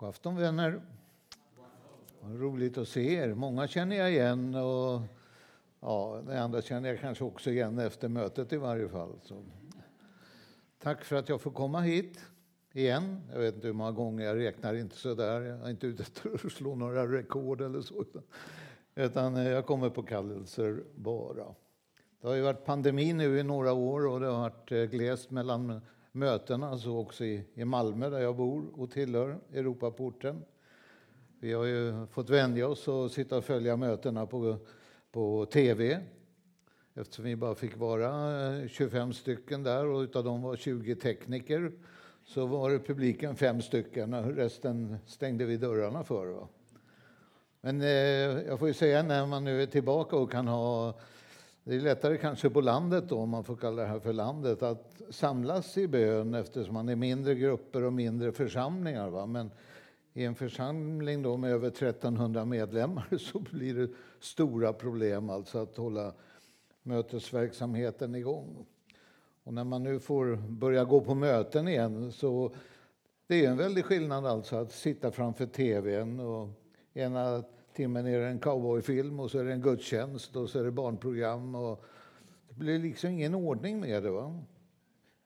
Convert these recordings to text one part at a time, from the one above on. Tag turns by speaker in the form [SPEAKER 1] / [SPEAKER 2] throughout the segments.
[SPEAKER 1] God afton vänner. Vad roligt att se er. Många känner jag igen och ja, de andra känner jag kanske också igen efter mötet i varje fall. Så. Tack för att jag får komma hit igen. Jag vet inte hur många gånger, jag räknar inte så där. Jag är inte ute efter att slå några rekord eller så. Utan eh, jag kommer på kallelser bara. Det har ju varit pandemi nu i några år och det har varit eh, glest mellan mötena, så också i, i Malmö där jag bor och tillhör Europaporten. Vi har ju fått vänja oss att sitta och följa mötena på, på tv eftersom vi bara fick vara eh, 25 stycken där och utav dem var 20 tekniker så var det publiken fem stycken och resten stängde vi dörrarna för. Va? Men eh, jag får ju säga när man nu är tillbaka och kan ha det är lättare kanske på landet, då, om man får kalla det här för landet, att samlas i bön eftersom man är mindre grupper och mindre församlingar. Va? Men i en församling då med över 1300 medlemmar så blir det stora problem alltså att hålla mötesverksamheten igång. Och när man nu får börja gå på möten igen så det är en väldig skillnad alltså att sitta framför tvn och ena timmen är det en cowboyfilm och så är det en gudstjänst och så är det barnprogram. Och det blir liksom ingen ordning med det. Va?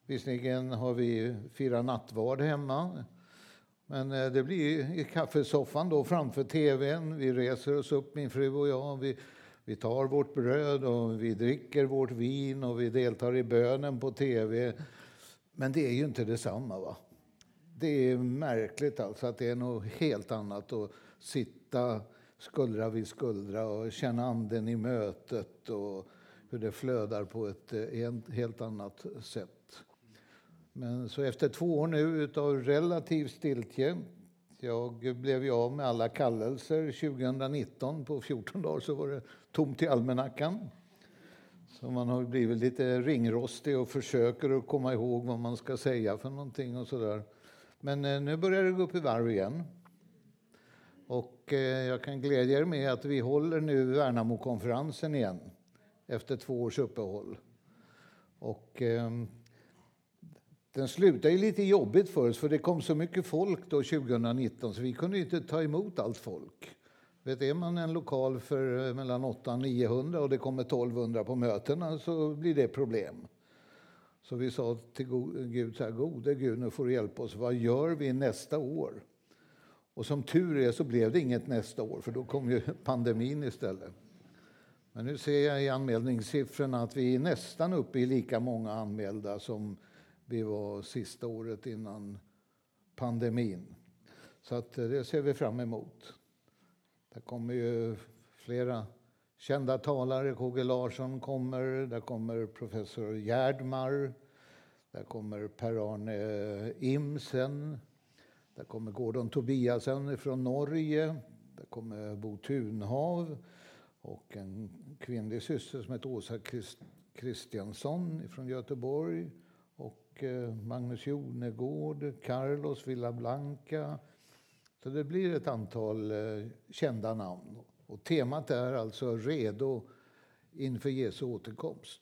[SPEAKER 1] Visserligen har vi firat nattvard hemma. Men eh, det blir i kaffesoffan då framför tvn. Vi reser oss upp, min fru och jag. Vi, vi tar vårt bröd och vi dricker vårt vin och vi deltar i bönen på tv. Men det är ju inte detsamma. Va? Det är märkligt alltså att det är något helt annat att sitta skuldra vid skuldra och känna anden i mötet och hur det flödar på ett eh, helt annat sätt. Men så efter två år nu av relativ stiltje jag blev ju av med alla kallelser 2019. På 14 dagar så var det tomt i almanackan. Så man har blivit lite ringrostig och försöker att komma ihåg vad man ska säga för någonting och sådär. Men eh, nu börjar det gå upp i varv igen. Och eh, jag kan glädja er med att vi håller nu Värnamokonferensen igen efter två års uppehåll. Och, eh, den slutade lite jobbigt för oss, för det kom så mycket folk då 2019 så vi kunde inte ta emot allt folk. Vet, är man en lokal för eh, mellan 800 och 900 och det kommer 1200 på mötena så blir det problem. Så vi sa till Gud, så här, gode Gud, nu får du hjälpa oss. Vad gör vi nästa år? Och som tur är så blev det inget nästa år, för då kom ju pandemin istället. Men nu ser jag i anmälningssiffrorna att vi är nästan uppe i lika många anmälda som vi var sista året innan pandemin. Så att eh, det ser vi fram emot. Det kommer ju flera kända talare. KG Larsson kommer, där kommer professor Gerdmar, där kommer Per-Arne eh, Imsen, där kommer Gordon Tobiasen från Norge. Där kommer Bo Tunhav och en kvinnlig syster som heter Åsa Kristiansson från Göteborg. Och eh, Magnus Jonegård, Carlos Villablanca. Så det blir ett antal eh, kända namn. Och temat är alltså redo inför Jesu återkomst.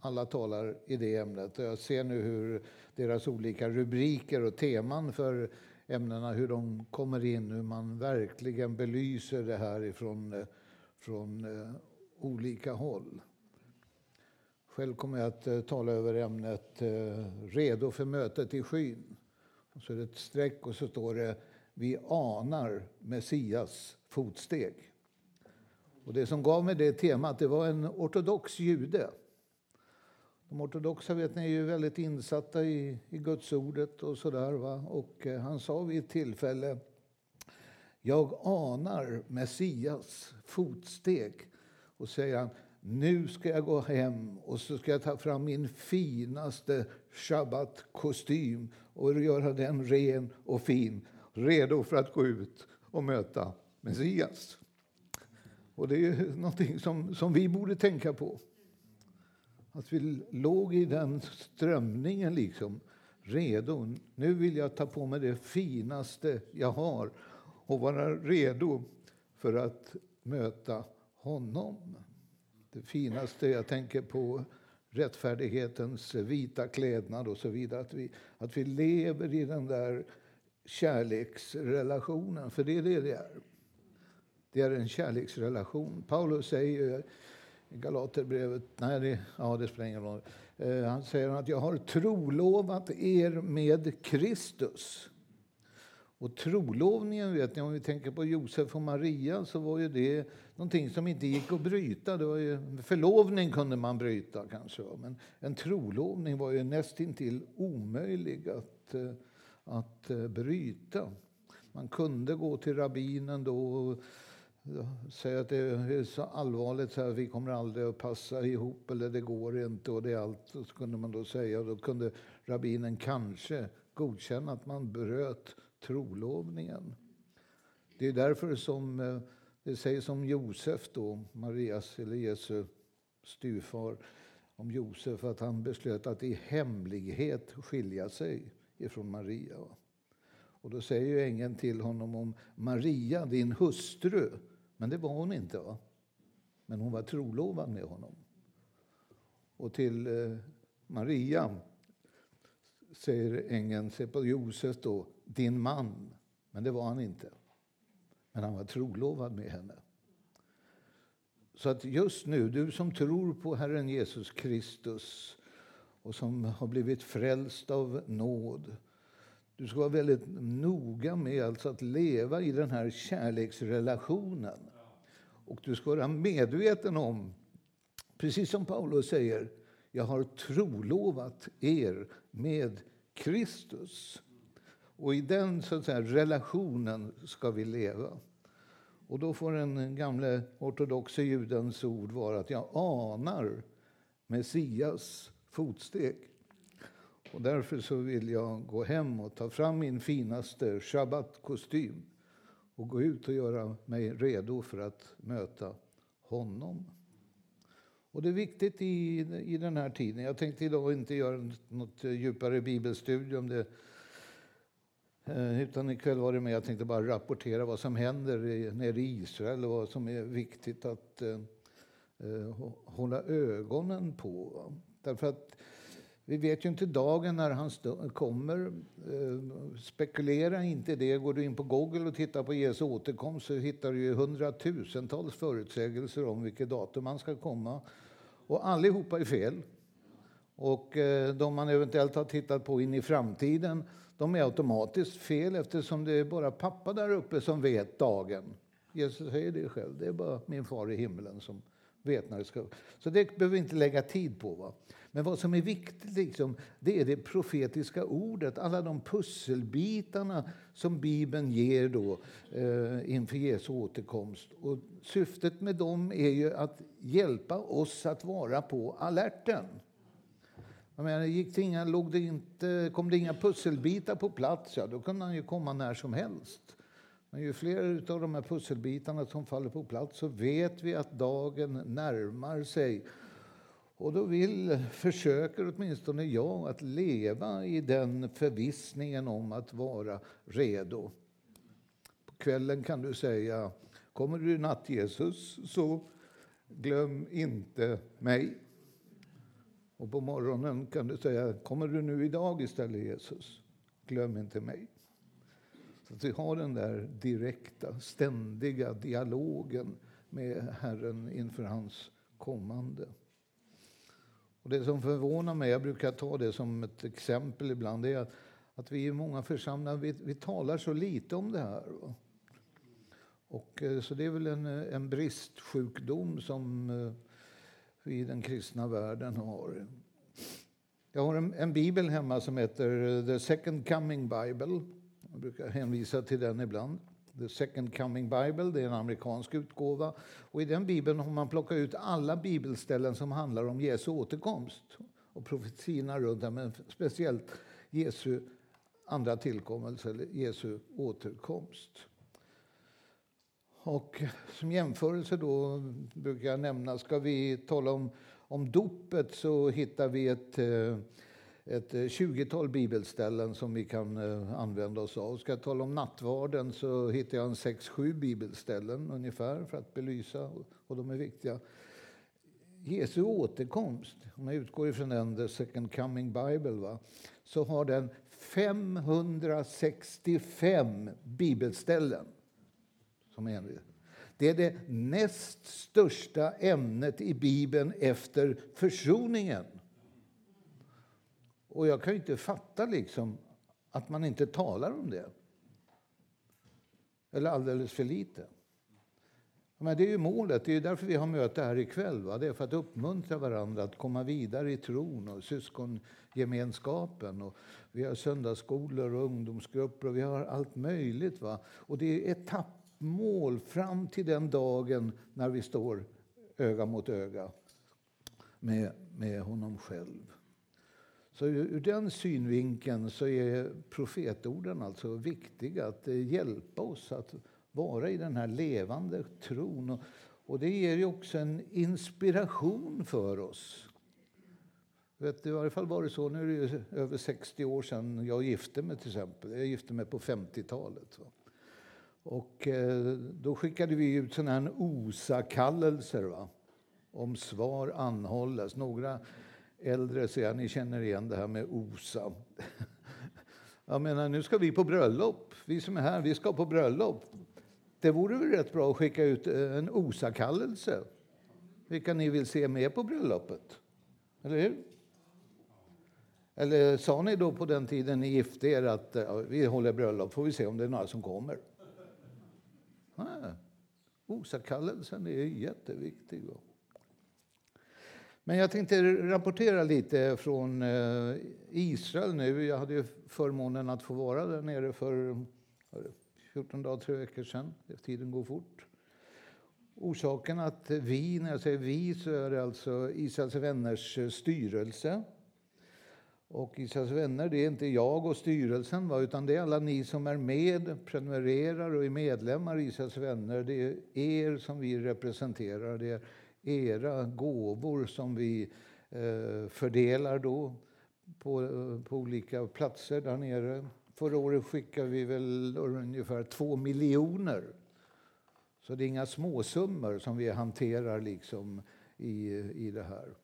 [SPEAKER 1] Alla talar i det ämnet. Jag ser nu hur deras olika rubriker och teman för ämnena, hur de kommer in, hur man verkligen belyser det här ifrån, eh, från eh, olika håll. Själv kommer jag att eh, tala över ämnet Redo för mötet i skyn. Och så är det ett streck och så står det Vi anar Messias fotsteg. Och det som gav mig det temat det var en ortodox jude de ortodoxa vet ni, är ju väldigt insatta i, i Guds ordet och sådär. Och eh, han sa vid ett tillfälle jag anar Messias fotsteg. Och säger han, nu ska jag gå hem och så ska jag ta fram min finaste shabbatkostym och göra den ren och fin, redo för att gå ut och möta Messias. Och det är någonting som, som vi borde tänka på. Att vi låg i den strömningen, liksom, redo. Nu vill jag ta på mig det finaste jag har och vara redo för att möta honom. Det finaste jag tänker på rättfärdighetens vita klädnad och så vidare. Att vi, att vi lever i den där kärleksrelationen, för det är det det är. Det är en kärleksrelation. Paulus säger Galaterbrevet, nej det, ja, det spelar ingen roll. Eh, han säger att jag har trolovat er med Kristus. Och trolovningen, vet ni, om vi tänker på Josef och Maria, så var ju det någonting som inte gick att bryta. Det var ju, förlovning kunde man bryta kanske, men en trolovning var ju nästintill omöjlig att, eh, att eh, bryta. Man kunde gå till rabbinen då Säg att det är så allvarligt så här, vi kommer aldrig att passa ihop eller det går inte och det är allt. Och så kunde man då säga då kunde rabbinen kanske godkänna att man bröt trolovningen. Det är därför som eh, det sägs om Josef, då, Marias eller Jesu styvfar, om Josef att han beslöt att i hemlighet skilja sig ifrån Maria. Och då säger ju ängeln till honom om Maria, din hustru. Men det var hon inte. Va? Men hon var trolovad med honom. Och till eh, Maria säger ängeln, se på Josef då, din man. Men det var han inte. Men han var trolovad med henne. Så att just nu, du som tror på Herren Jesus Kristus och som har blivit frälst av nåd. Du ska vara väldigt noga med alltså att leva i den här kärleksrelationen. Och du ska vara medveten om, precis som Paulus säger, jag har trolovat er med Kristus. Och i den så att säga, relationen ska vi leva. Och då får den gamle ortodoxe judens ord vara att jag anar Messias fotsteg. Och därför så vill jag gå hem och ta fram min finaste shabbatkostym och gå ut och göra mig redo för att möta honom. Och det är viktigt i, i den här tiden. Jag tänkte idag inte göra något djupare bibelstudium. Det, eh, utan ikväll var det med. Jag tänkte bara rapportera vad som händer nere i Israel och vad som är viktigt att eh, eh hålla ögonen på. Därför att vi vet ju inte dagen när han kommer. Eh, spekulera inte det. Går du in på Google och tittar på Jesu återkomst så hittar du ju hundratusentals förutsägelser om vilket datum han ska komma. Och allihopa är fel. Och eh, de man eventuellt har tittat på in i framtiden, de är automatiskt fel eftersom det är bara pappa där uppe som vet dagen. Jesus säger det själv, det är bara min far i himlen som vet när det ska... Så det behöver vi inte lägga tid på. Va? Men vad som är viktigt liksom, det är det profetiska ordet, alla de pusselbitarna som Bibeln ger då, eh, inför Jesu återkomst. Och syftet med dem är ju att hjälpa oss att vara på alerten. Jag menar, gick det inga, låg det inte, kom det inga pusselbitar på plats, ja, då kunde han ju komma när som helst. Men ju fler av de här pusselbitarna som faller på plats så vet vi att dagen närmar sig och då vill, försöker åtminstone jag att leva i den förvissningen om att vara redo. På kvällen kan du säga, kommer du i natt Jesus så glöm inte mig. Och på morgonen kan du säga, kommer du nu idag istället Jesus, glöm inte mig. Så att vi har den där direkta, ständiga dialogen med Herren inför hans kommande. Och det som förvånar mig, jag brukar ta det som ett exempel ibland, det är att, att vi i många församlingar vi, vi talar så lite om det här. Och, eh, så det är väl en, eh, en bristsjukdom som eh, vi i den kristna världen har. Jag har en, en bibel hemma som heter The Second Coming Bible. Jag brukar hänvisa till den ibland. The Second Coming Bible, det är en amerikansk utgåva. Och I den bibeln har man plockat ut alla bibelställen som handlar om Jesu återkomst och profetierna runt det, men speciellt Jesu andra tillkommelse, eller Jesu återkomst. Och som jämförelse då brukar jag nämna, ska vi tala om, om dopet så hittar vi ett eh, ett eh, 20-tal bibelställen som vi kan eh, använda oss av. Ska jag tala om nattvarden så hittar jag en 6-7 bibelställen ungefär för att belysa, och de är viktiga. Jesu återkomst, om jag utgår ifrån den, The Second Coming Bible, va, så har den 565 bibelställen. Som är det är det näst största ämnet i Bibeln efter försoningen. Och jag kan inte fatta liksom att man inte talar om det. Eller alldeles för lite. Men det är ju målet, det är därför vi har möte här ikväll. Va? Det är för att uppmuntra varandra att komma vidare i tron och syskongemenskapen. Och vi har söndagsskolor och ungdomsgrupper och vi har allt möjligt. Va? Och det är etappmål fram till den dagen när vi står öga mot öga med, med honom själv. Så ur den synvinkeln så är profetorden alltså viktiga att eh, hjälpa oss att vara i den här levande tron. Och, det ger ju också en inspiration för oss. Vet, I varje fall var det så, nu är det ju över 60 år sedan jag gifte mig till exempel. Jag gifte mig på 50-talet. Och eh, då skickade vi ut sådana här OSA-kallelser om svar anhålles. Några äldre säger ni känner igen det här med OSA. Jag menar, nu ska vi på bröllop. Vi som är här, vi ska på bröllop. Det vore väl rätt bra att skicka ut eh, en OSA-kallelse. Vilka ni vill se med på bröllopet. Eller hur? Eller sa ni då på den tiden ni gifte er att eh, ja, vi håller bröllop, får vi se om det är några som kommer? OSA-kallelsen är jätteviktig. Men jag tänkte rapportera lite från eh, Israel nu. Jag hade förmånen att få vara där nere för 14 dagar, tre veckor sedan. Tiden går fort. Orsaken att vi, när jag säger vi, så är det alltså Israels vänners eh, styrelse. Och Israels vänner, det är inte jag och styrelsen, utan det är alla ni som är med, prenumererar och är medlemmar i Israels vänner. Det är er som vi representerar. Det är era gåvor som vi eh, fördelar då på, eh, på olika platser där nere. Förra året skickade vi väl ungefär två miljoner. Så det är inga småsummor som vi hanterar liksom i, i det här.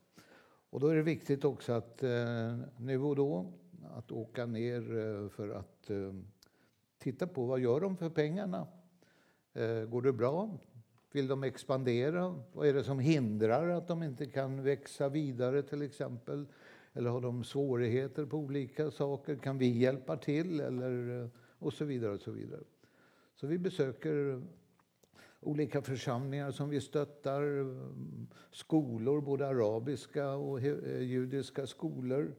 [SPEAKER 1] Och då är det viktigt också att eh, nu och då att åka ner eh, för att eh, titta på vad gör de för pengarna. Eh, går det bra? Vill de expandera? Vad är det som hindrar att de inte kan växa vidare till exempel? Eller har de svårigheter på olika saker? Kan vi hjälpa till? Eller, eh, och så vidare. och Så vidare. Så vi besöker olika församlingar som vi stöttar, eh, skolor, både arabiska och eh, judiska skolor.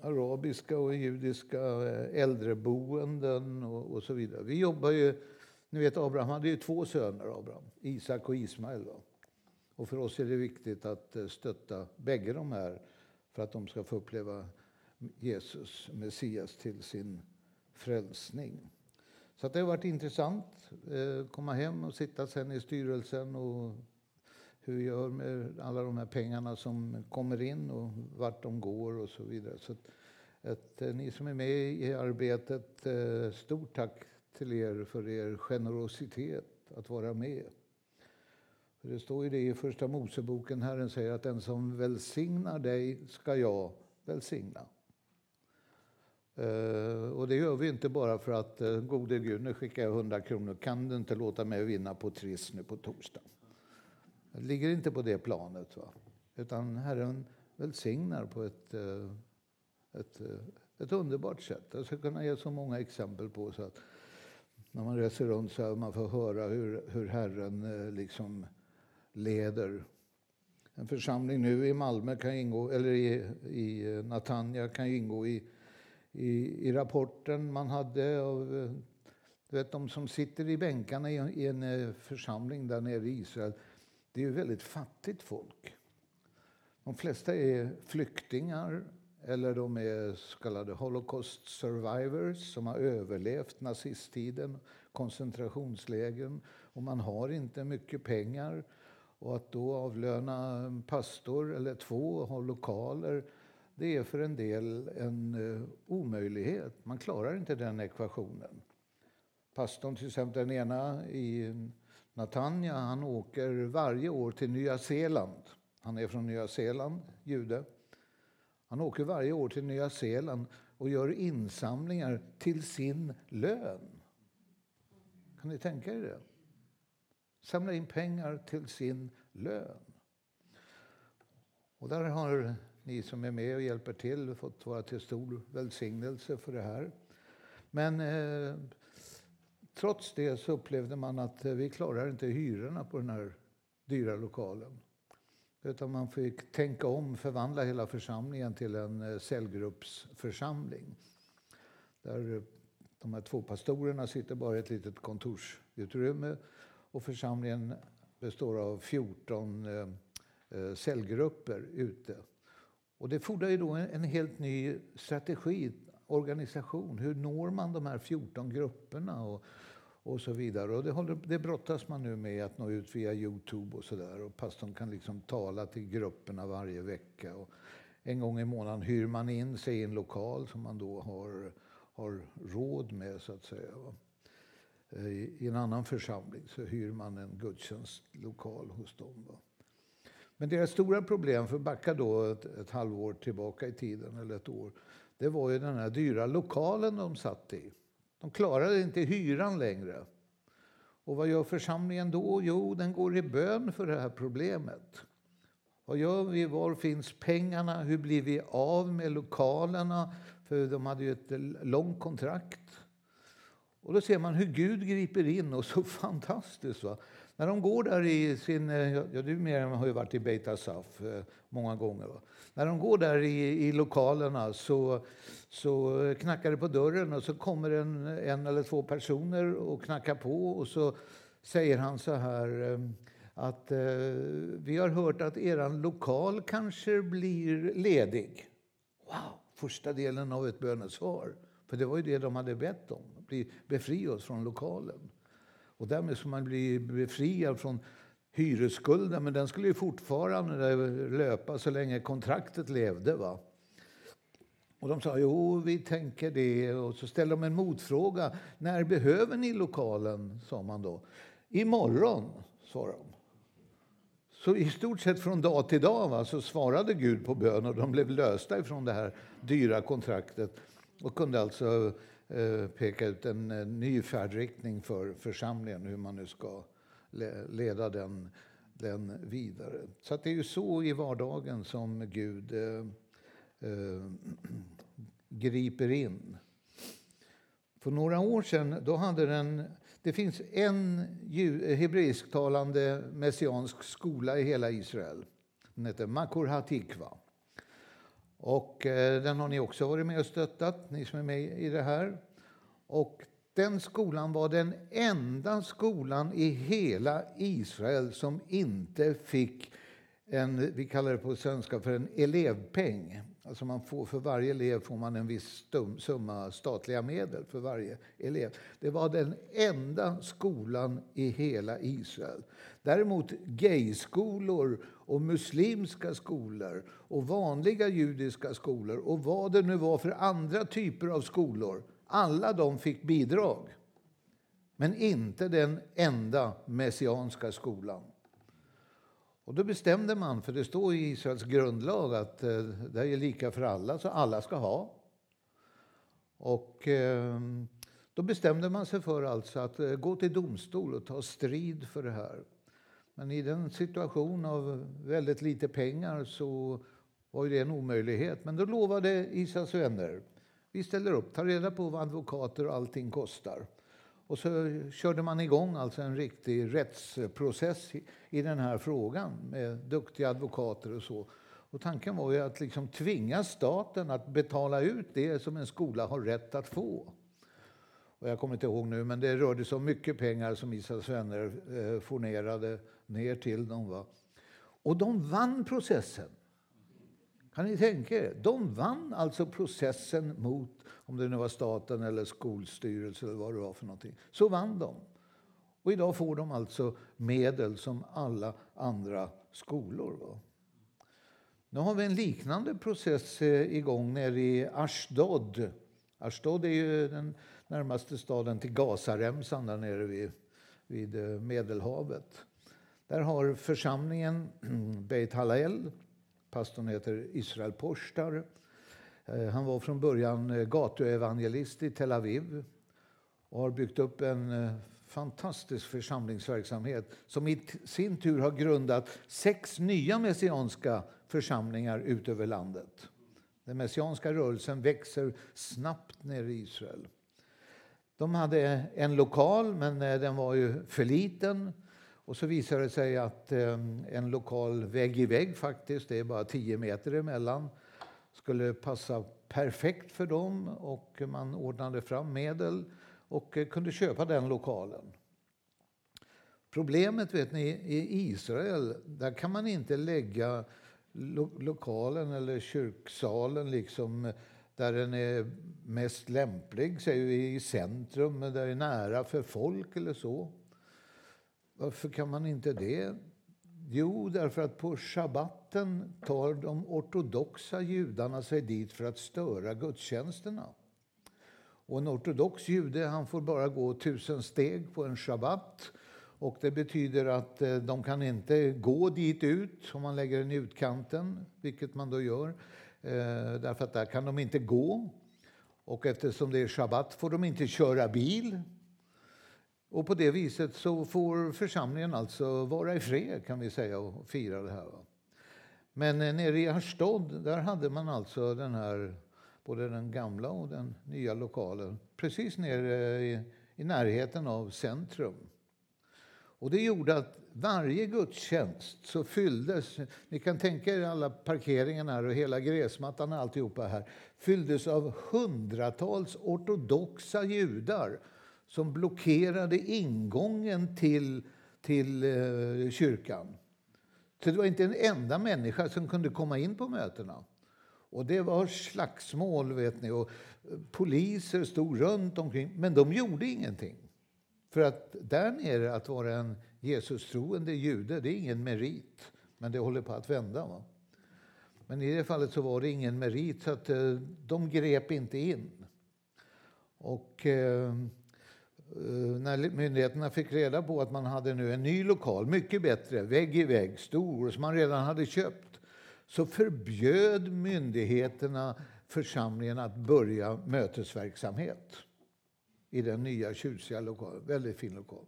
[SPEAKER 1] Arabiska och judiska äldreboenden och, och så vidare. Vi jobbar ju ni vet, Abraham hade ju två söner, Abraham, Isak och Ismael. Va? Och för oss är det viktigt att eh, stötta bägge de här för att de ska få uppleva Jesus, Messias, till sin frälsning. Så det har varit intressant att komma hem och sitta sen i styrelsen och hur vi gör med alla de här pengarna som kommer in och vart de går och så vidare. Så att, att eh, ni som är med i arbetet, stort tack till er för er generositet att vara med. För det står ju det i Första Moseboken, Herren säger att den som välsignar dig ska jag välsigna. Uh, och det gör vi inte bara för att uh, gode Gud, nu skickar jag 100 kronor, kan du inte låta mig vinna på Triss nu på torsdag? Det ligger inte på det planet. Va? Utan Herren välsignar på ett, uh, ett, ett underbart sätt. Jag ska kunna ge så många exempel på så att när man reser runt så man får höra hur, hur Herren eh, liksom leder. En församling nu i Malmö kan ingå, eller i, i eh, Natanja kan ingå i, i, i rapporten man hade av eh, du vet, de som sitter i bänkarna i en församling där nere i Israel. Det är ju väldigt fattigt folk. De flesta är flyktingar eller de är så kallade Holocaust survivors som har överlevt nazisttiden, koncentrationslägren. Och man har inte mycket pengar. Och att då avlöna en pastor eller två och ha lokaler det är för en del en uh, omöjlighet. Man klarar inte den ekvationen. Pastorn, till exempel den ena i Natanja, han åker varje år till Nya Zeeland. Han är från Nya Zeeland, jude. Han åker varje år till Nya Zeeland och gör insamlingar till sin lön. Kan ni tänka er det? Samla in pengar till sin lön. Och där har ni som är med och hjälper till fått vara till stor välsignelse för det här. Men eh, trots det så upplevde man att eh, vi klarar inte hyrorna på den här dyra lokalen. Utan man fick tänka om, förvandla hela församlingen till en eh, cellgruppsförsamling. Där eh, de här två pastorerna sitter bara i ett litet kontorsutrymme och församlingen består av 14 eh, cellgrupper ute. Och det fordrar ju då en helt ny strategi, organisation. Hur når man de här 14 grupperna? Och, och så vidare. Och det, håller, det brottas man nu med att nå ut via Youtube och sådär. Och pastorn kan liksom tala till grupperna varje vecka. Och en gång i månaden hyr man in sig i en lokal som man då har, har råd med så att säga. Eh, I en annan församling så hyr man en gudstjänstlokal hos dem. Va? Men deras stora problem, för att backa då ett, ett halvår tillbaka i tiden, eller ett år, det var ju den här dyra lokalen de satt i. De klarade inte hyran längre. Och vad gör församlingen då? Jo, den går i bön för det här problemet. Vad gör vi? Var finns pengarna? Hur blir vi av med lokalerna? För de hade ju ett långt kontrakt. Och då ser man hur Gud griper in och så fantastiskt. Va? När de går där i sin... Eh, ja, du mer har ju varit i Beit Asaf eh, många gånger. Va? När de går där i, i lokalerna så, så knackar det på dörren och så kommer en, en eller två personer och knackar på och så säger han så här eh, att eh, vi har hört att er lokal kanske blir ledig. Wow, första delen av ett bönesvar. För det var ju det de hade bett om, befria oss från lokalen. Och därmed skulle man bli befriad från hyresskulden, men den skulle ju fortfarande löpa så länge kontraktet levde. Va? Och de sa jo, vi tänker det. Och så ställde de en motfråga. När behöver ni lokalen? sa man då. Imorgon, svarade de. Så i stort sett från dag till dag va, så svarade Gud på bön och de blev lösta ifrån det här dyra kontraktet och kunde alltså Eh, peka ut en, ny färdriktning för församlingen, hur man nu ska leda den, den vidare. Så det är ju så i vardagen som Gud eh, eh, griper in. För några år sedan då hade den, det finns en hebreisktalande messiansk skola i hela Israel. Den heter Makor Hatikva. Och eh, den har ni också varit med och stöttat, ni som är med i det här. Och den skolan var den enda skolan i hela Israel som inte fick en, vi kallar det på svenska för en elevpeng. Alltså man får, för varje elev får man en viss summa statliga medel för varje elev. Det var den enda skolan i hela Israel. Däremot gayskolor och muslimska skolor och vanliga judiska skolor och vad det nu var för andra typer av skolor alla de fick bidrag, men inte den enda messianska skolan. Och då bestämde man, för det står i Israels grundlag att eh, det är lika för alla, så alla ska ha. Och eh, då bestämde man sig för alltså att eh, gå till domstol och ta strid för det här. Men i den situation av väldigt lite pengar så var ju det en omöjlighet. Men då lovade Israels vänner vi ställer upp, tar reda på vad advokater och allting kostar. Och så körde man igång alltså en riktig rättsprocess i, i den här frågan med duktiga advokater och så. Och tanken var ju att liksom tvinga staten att betala ut det som en skola har rätt att få. Och jag kommer inte ihåg nu, men det rörde sig om mycket pengar som Israels vänner eh, fornerade ner till dem. Va? Och de vann processen. Kan ni tänka er? De vann alltså processen mot, om det nu var staten eller skolstyrelsen eller vad det var för någonting. Så vann de. Och idag får de alltså medel som alla andra skolor. Va? Nu har vi en liknande process eh, igång nere i Ashdod. Ashdod är ju den närmaste staden till Gazaremsan där nere vid, vid eh, Medelhavet. Där har församlingen Beit Hallel Pastorn heter Israel Porstar. Eh, han var från början eh, gatuevangelist i Tel Aviv och har byggt upp en eh, fantastisk församlingsverksamhet som i sin tur har grundat sex nya messianska församlingar ut över landet. Den messianska rörelsen växer snabbt nere i Israel. De hade en lokal, men den var ju för liten. Och så visade det sig att ehm, en lokal vägg i vägg, faktiskt, det är bara 10 meter emellan, skulle passa perfekt för dem och man ordnade fram medel och eh, kunde köpa den lokalen. Problemet vet ni, i Israel där kan man inte lägga lo lokalen eller kyrksalen liksom där den är mest lämplig, säger vi, i centrum, där det är nära för folk eller så. Varför kan man inte det? Jo, därför att på shabbaten tar de ortodoxa judarna sig dit för att störa gudstjänsterna. Och en ortodox jude han får bara gå tusen steg på en shabbat. Och det betyder att eh, de kan inte gå dit ut om man lägger den i utkanten, vilket man då gör. Eh, därför att där kan de inte gå. Och eftersom det är shabbat får de inte köra bil. Och på det viset så får församlingen alltså vara i fred kan vi säga och fira det här. Men eh, nere i Harstad, där hade man alltså den här, både den gamla och den nya lokalen precis nere i, i närheten av centrum. Och det gjorde att varje gudstjänst så fylldes, ni kan tänka er alla parkeringarna här och hela gräsmattan och alltihopa här, fylldes av hundratals ortodoxa judar som blockerade ingången till, till eh, kyrkan. Så det var inte en enda människa som kunde komma in på mötena. Och det var slagsmål, vet ni, och eh, poliser stod runt omkring, men de gjorde ingenting. För att där nere, att vara en Jesus-troende jude, det är ingen merit, men det håller på att vända. Va? Men i det fallet så var det ingen merit, så att eh, de grep inte in. Och Eh, Eh, när myndigheterna fick reda på att man hade nu en ny lokal, mycket bättre, vägg i vägg, stor, som man redan hade köpt, så förbjöd myndigheterna församlingen att börja mötesverksamhet i den nya tjusiga lokalen. Väldigt fin lokal.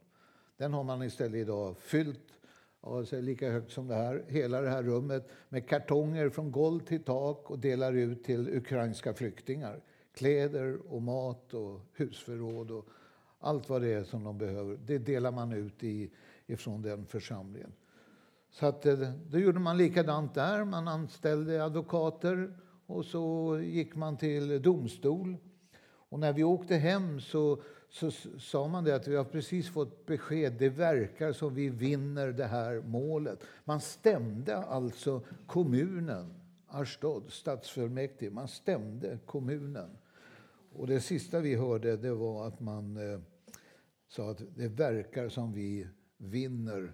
[SPEAKER 1] Den har man istället idag fyllt alltså lika högt som det här, hela det här rummet med kartonger från golv till tak och delar ut till ukrainska flyktingar. Kläder och mat och husförråd och allt vad det är som de behöver, det delar man ut i, ifrån den församlingen. Så att, eh, då gjorde man likadant där. Man anställde advokater och så gick man till domstol. Och när vi åkte hem så, så sa man det att vi har precis fått besked. Det verkar som vi vinner det här målet. Man stämde alltså kommunen, Ashdod, stadsfullmäktige. Man stämde kommunen. Och det sista vi hörde det var att man eh, sa att det verkar som vi vinner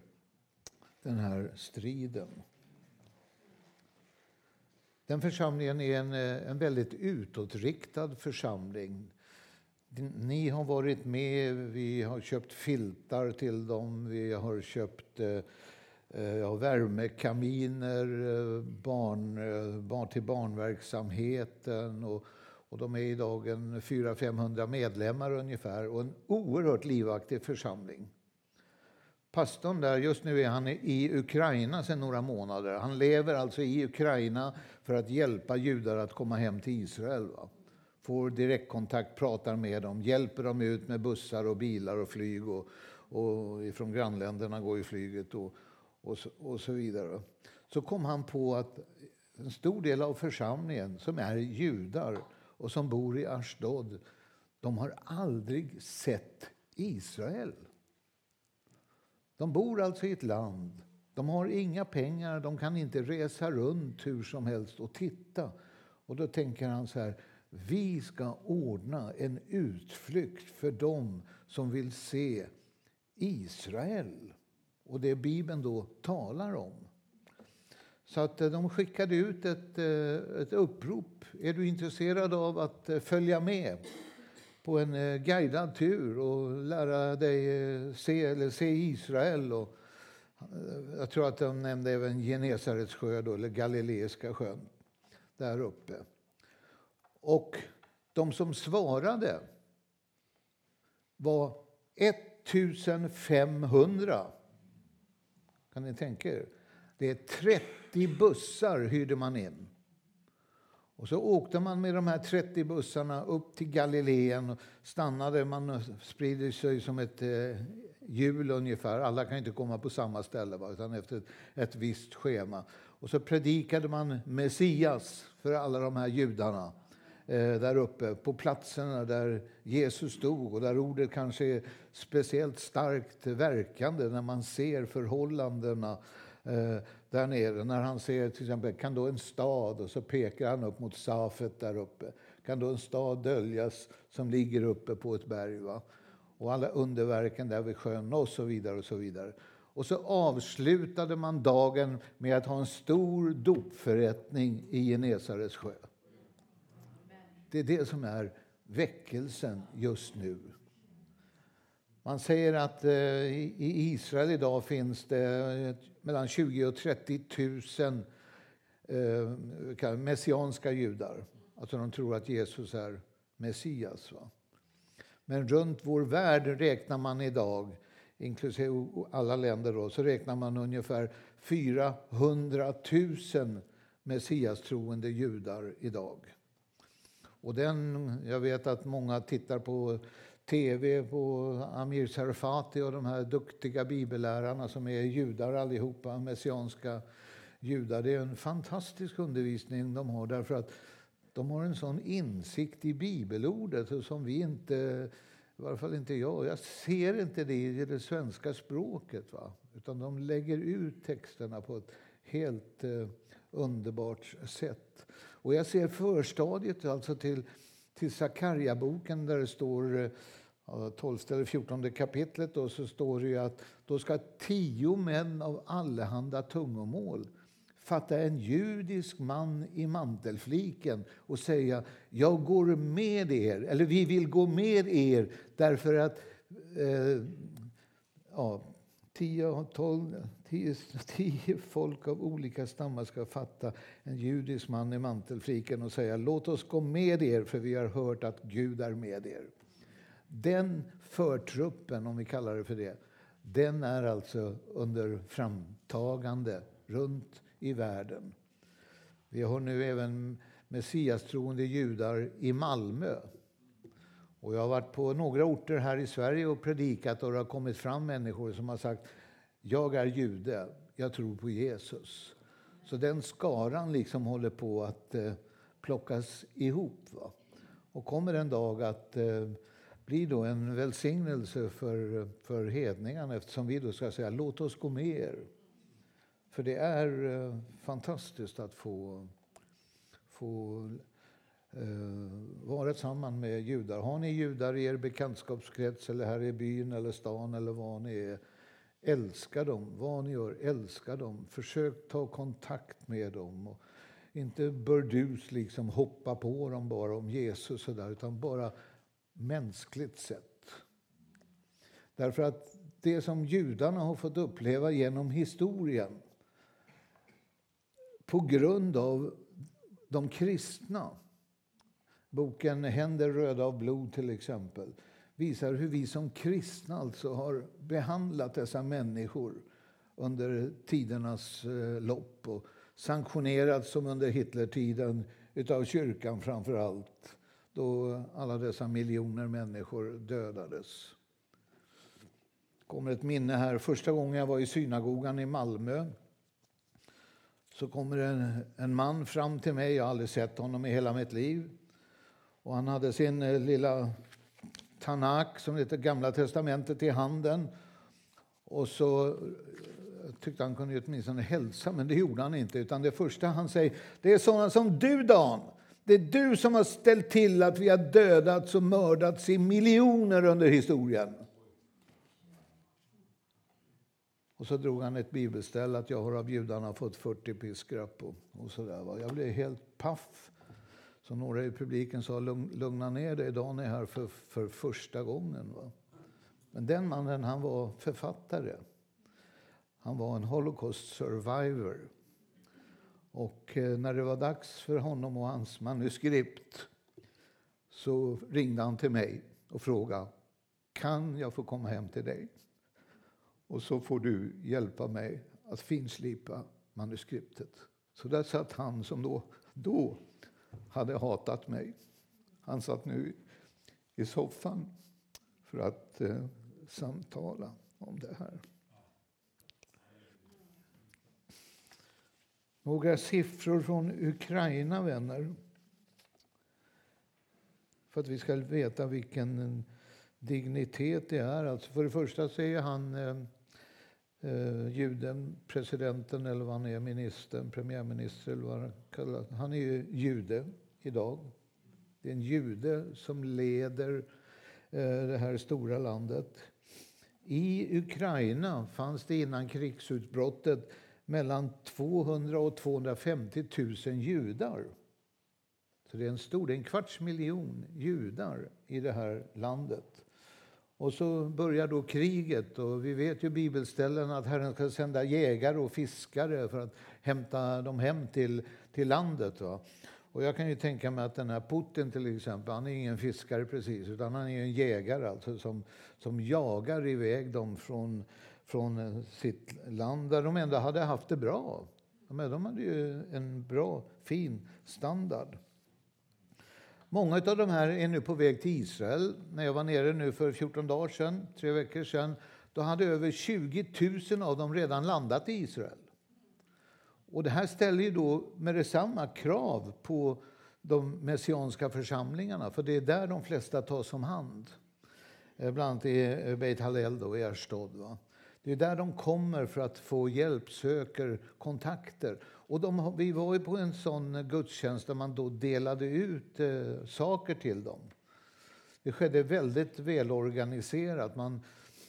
[SPEAKER 1] den här striden. Den församlingen är en, eh, en väldigt utåtriktad församling. Ni har varit med, vi har köpt filtar till dem, vi har köpt eh, eh värmekaminer eh, barn, barn till barnverksamheten och och de är idag en 400-500 medlemmar ungefär och en oerhört livaktig församling. Pastorn där, just nu är han i Ukraina sedan några månader. Han lever alltså i Ukraina för att hjälpa judar att komma hem till Israel. Va? Får direktkontakt, pratar med dem, hjälper dem ut med bussar och bilar och flyg. Och, och från grannländerna går ju flyget och, och, så, och så vidare. Så kom han på att en stor del av församlingen, som är judar, och som bor i Ashdod, de har aldrig sett Israel. De bor alltså i ett land, de har inga pengar, de kan inte resa runt hur som helst och titta. Och då tänker han så här, vi ska ordna en utflykt för dem som vill se Israel. Och det Bibeln då talar om. Så att eh, de skickade ut ett, eh, ett upprop. Är du intresserad av att eh, följa med på en guidad tur och lära dig se, eller se Israel? Och, jag tror att de nämnde även Genesarets sjö, då, eller Galileiska sjön, där uppe. Och de som svarade var 1500. Kan ni tänka er? Det är 30 bussar hyrde man in. Och så åkte man med de här 30 bussarna upp till Galileen och stannade. Man sprider sig som ett eh, hjul ungefär. Alla kan inte komma på samma ställe, va? utan efter ett, ett visst schema. Och så predikade man Messias för alla de här judarna eh, där uppe på platserna där Jesus stod och där ordet kanske är speciellt starkt verkande när man ser förhållandena eh, där nere. När han ser till exempel, kan då en stad, och så pekar han upp mot Safet där uppe. Kan då en stad döljas som ligger uppe på ett berg? Va? Och alla underverken där vid sjön och så vidare och så vidare. Och så avslutade man dagen med att ha en stor dopförrättning i Genesarets sjö. Det är det som är väckelsen just nu. Man säger att eh, i Israel idag finns det mellan 20 och 30 000 eh, messianska judar. Alltså de tror att Jesus är Messias. Va? Men runt vår värld räknar man idag, inklusive alla länder, då, så räknar man ungefär 400 000 messiastroende judar idag. Och den, jag vet att många tittar på tv på Amir Sarfati och de här duktiga bibellärarna som är judar allihopa, messianska judar. Det är en fantastisk undervisning de har därför att de har en sån insikt i bibelordet som vi inte, i varje fall inte jag, jag ser inte det i det svenska språket. Va? Utan de lägger ut texterna på ett helt eh, underbart sätt. Och jag ser förstadiet alltså till till Sakarja-boken där det står eh, 12 eller 14 kapitlet då, så står det att då ska tio män av allehanda tungomål fatta en judisk man i mantelfliken och säga jag går med er, eller vi vill gå med er därför att eh, ja, tio, tolv, tio, tio folk av olika stammar ska fatta en judisk man i mantelfliken och säga låt oss gå med er för vi har hört att Gud är med er. Den förtruppen, om vi kallar det för det, den är alltså under framtagande runt i världen. Vi har nu även messiastroende judar i Malmö. Och jag har varit på några orter här i Sverige och predikat och det har kommit fram människor som har sagt jag är jude, jag tror på Jesus. Så den skaran liksom håller på att eh, plockas ihop. Va? Och kommer en dag att eh, bli då en välsignelse för, för hedningarna eftersom vi då ska säga låt oss gå med er. För det är eh, fantastiskt att få, få eh, vara samman med judar. Har ni judar i er bekantskapskrets eller här i byn eller stan eller var ni är, älska dem. Vad ni gör, älska dem. Försök ta kontakt med dem. Och inte burdus liksom hoppa på dem bara om Jesus och där, utan bara mänskligt sett. Därför att det som judarna har fått uppleva genom historien på grund av de kristna Boken Händer röda av blod till exempel visar hur vi som kristna alltså har behandlat dessa människor under tidernas eh, lopp och sanktionerats, som under Hitlertiden utav kyrkan framför allt då alla dessa miljoner människor dödades. Det kommer ett minne här. Första gången jag var i synagogan i Malmö så kommer en, en man fram till mig. Jag har aldrig sett honom i hela mitt liv. Och han hade sin eh, lilla Tanak, som heter Gamla testamentet, i handen. Och så eh, tyckte han kunde åtminstone hälsa, men det gjorde han inte. Utan det första han säger, det är sådana som du Dan. Det är du som har ställt till att vi har dödats och mördats i miljoner under historien. Och så drog han ett bibelställ att jag har av judarna fått 40 piskrapp och, och sådär. Jag blev helt paff som några i publiken sa lugna ner dig, Dan är här för, för första gången. Va? Men den mannen han var författare. Han var en Holocaust survivor. Och eh, när det var dags för honom och hans manuskript så ringde han till mig och frågade kan jag få komma hem till dig? Och så får du hjälpa mig att finslipa manuskriptet. Så där satt han som då, då hade hatat mig. Han satt nu i soffan för att eh, samtala om det här. Några siffror från Ukraina, vänner. För att vi ska veta vilken eh, dignitet det är. Alltså för det första så är han eh, eh, juden, presidenten eller vad han är, ministern, premiärminister eller vad han kallas. Han är ju jude idag. Det är en jude som leder eh, det här stora landet. I Ukraina fanns det innan krigsutbrottet mellan 200 och 250 000 judar. Så det är en stor, det är en kvarts miljon judar i det här landet. Och så börjar då kriget och vi vet ju bibelställen att Herren ska sända jägare och fiskare för att hämta dem hem till, till landet. Va? Och jag kan ju tänka mig att den här Putin till exempel, han är ingen fiskare precis, utan han är en jägare alltså som, som jagar iväg dem från, från sitt land där de ändå hade haft det bra. De hade ju en bra, fin standard. Många av de här är nu på väg till Israel. När jag var nere nu för 14 dagar sedan, tre veckor sedan, då hade över 20 000 av dem redan landat i Israel. Och det här ställer ju då med detsamma krav på de messianska församlingarna, för det är där de flesta tas om hand. Eh, bland annat i eh, Beit Hallel då, i Ashdod. Va? Det är där de kommer för att få hjälp, söker kontakter. Och de, vi var ju på en sån gudstjänst där man då delade ut eh, saker till dem. Det skedde väldigt välorganiserat. Man,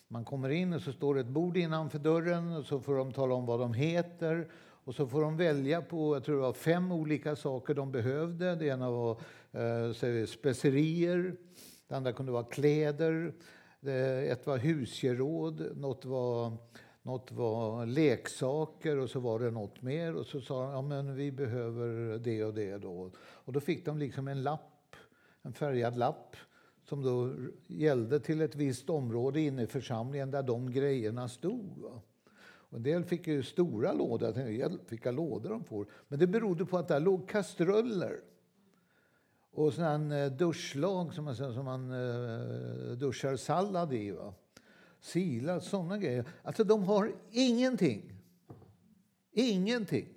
[SPEAKER 1] man kommer in och så står det ett bord innanför dörren och så får de tala om vad de heter. Och så får de välja på jag tror det var fem olika saker de behövde. Det ena var eh, specerier, det andra kunde vara kläder, ett var husgeråd, något var, något var leksaker och så var det något mer. Och så sa de ja, men vi behöver det och det. Då. Och då fick de liksom en lapp, en färgad lapp som då gällde till ett visst område inne i församlingen där de grejerna stod. Va? Och en del fick ju stora lådor. Jag tänkte, vilka lådor de får. Men det berodde på att där låg kastruller och sån här eh, duschlag som man, som man uh, duschar sallad i. Va? Silat, såna grejer. Alltså de har ingenting. Ingenting.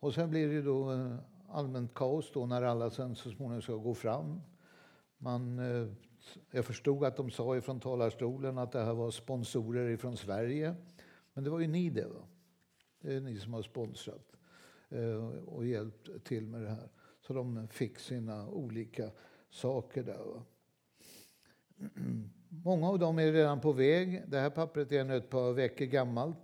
[SPEAKER 1] Och sen blir det då eh, allmänt kaos då när alla sen så småningom ska gå fram. Man, jag förstod att de sa ifrån talarstolen att det här var sponsorer från Sverige. Men det var ju ni det. Va? Det är ni som har sponsrat. Eh, och hjälpt till med det här. Så de fick sina olika saker där. Många av dem är redan på väg. Det här pappret är ett par veckor gammalt.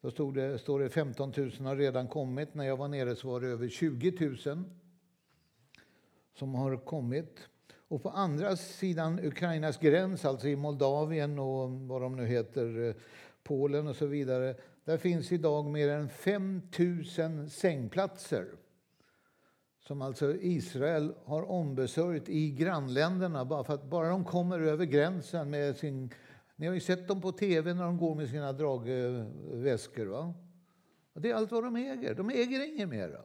[SPEAKER 1] Då stod det, står det 15 000 har redan kommit. När jag var nere så var det över 20 000 som har kommit. Och på andra sidan Ukrainas gräns, alltså i Moldavien och vad de nu heter, eh, Polen och så vidare, där finns idag mer än 5 000 sängplatser som alltså Israel har ombesörjt i grannländerna bara för att bara de kommer över gränsen med sin... Ni har ju sett dem på tv när de går med sina dragväskor. Va? det är allt vad de äger. De äger inget mera.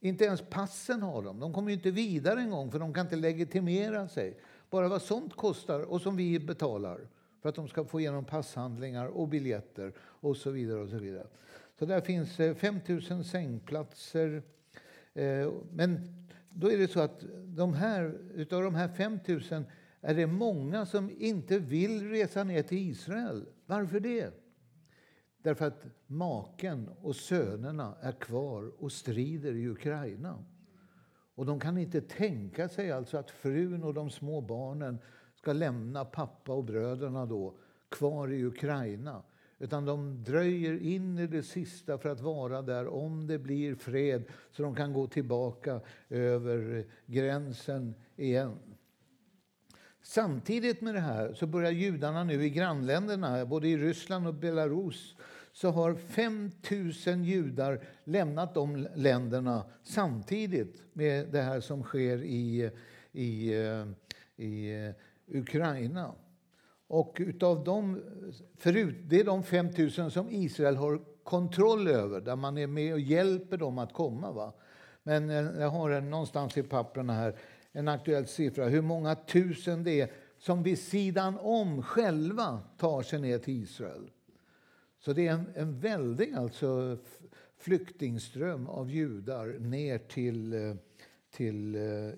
[SPEAKER 1] Inte ens passen har de. De kommer inte vidare en gång för de kan inte legitimera sig. Bara vad sånt kostar och som vi betalar för att de ska få igenom passhandlingar och biljetter och så vidare. och Så vidare. Så där finns eh, 5 000 sängplatser. Eh, men då är det så att de här, utav de här 5 000 är det många som inte vill resa ner till Israel. Varför det? Därför att maken och sönerna är kvar och strider i Ukraina. Och de kan inte tänka sig alltså att frun och de små barnen ska lämna pappa och bröderna då kvar i Ukraina. Utan de dröjer in i det sista för att vara där om det blir fred så de kan gå tillbaka över gränsen igen. Samtidigt med det här så börjar judarna nu i grannländerna, både i Ryssland och Belarus, så har 5 000 judar lämnat de länderna samtidigt med det här som sker i, i, eh, i eh, Ukraina. Och utav dem, förut, det är de 5 000 som Israel har kontroll över, där man är med och hjälper dem att komma. Va? Men eh, jag har en, någonstans i papperna här en aktuell siffra, hur många tusen det är som vid sidan om själva tar sig ner till Israel. Så det är en, en väldig alltså, flyktingström av judar ner till, eh, till eh,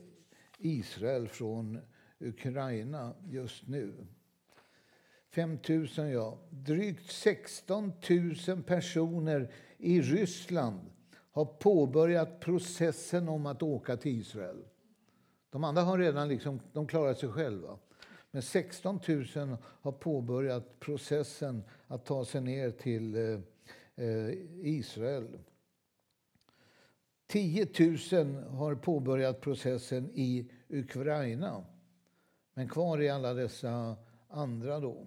[SPEAKER 1] Israel från Ukraina just nu. 5 000, ja. Drygt 16 000 personer i Ryssland har påbörjat processen om att åka till Israel. De andra har redan liksom, de klarat sig själva. Men 16 000 har påbörjat processen att ta sig ner till eh, eh Israel. 10 000 har påbörjat processen i Ukraina. Men kvar är alla dessa andra. då.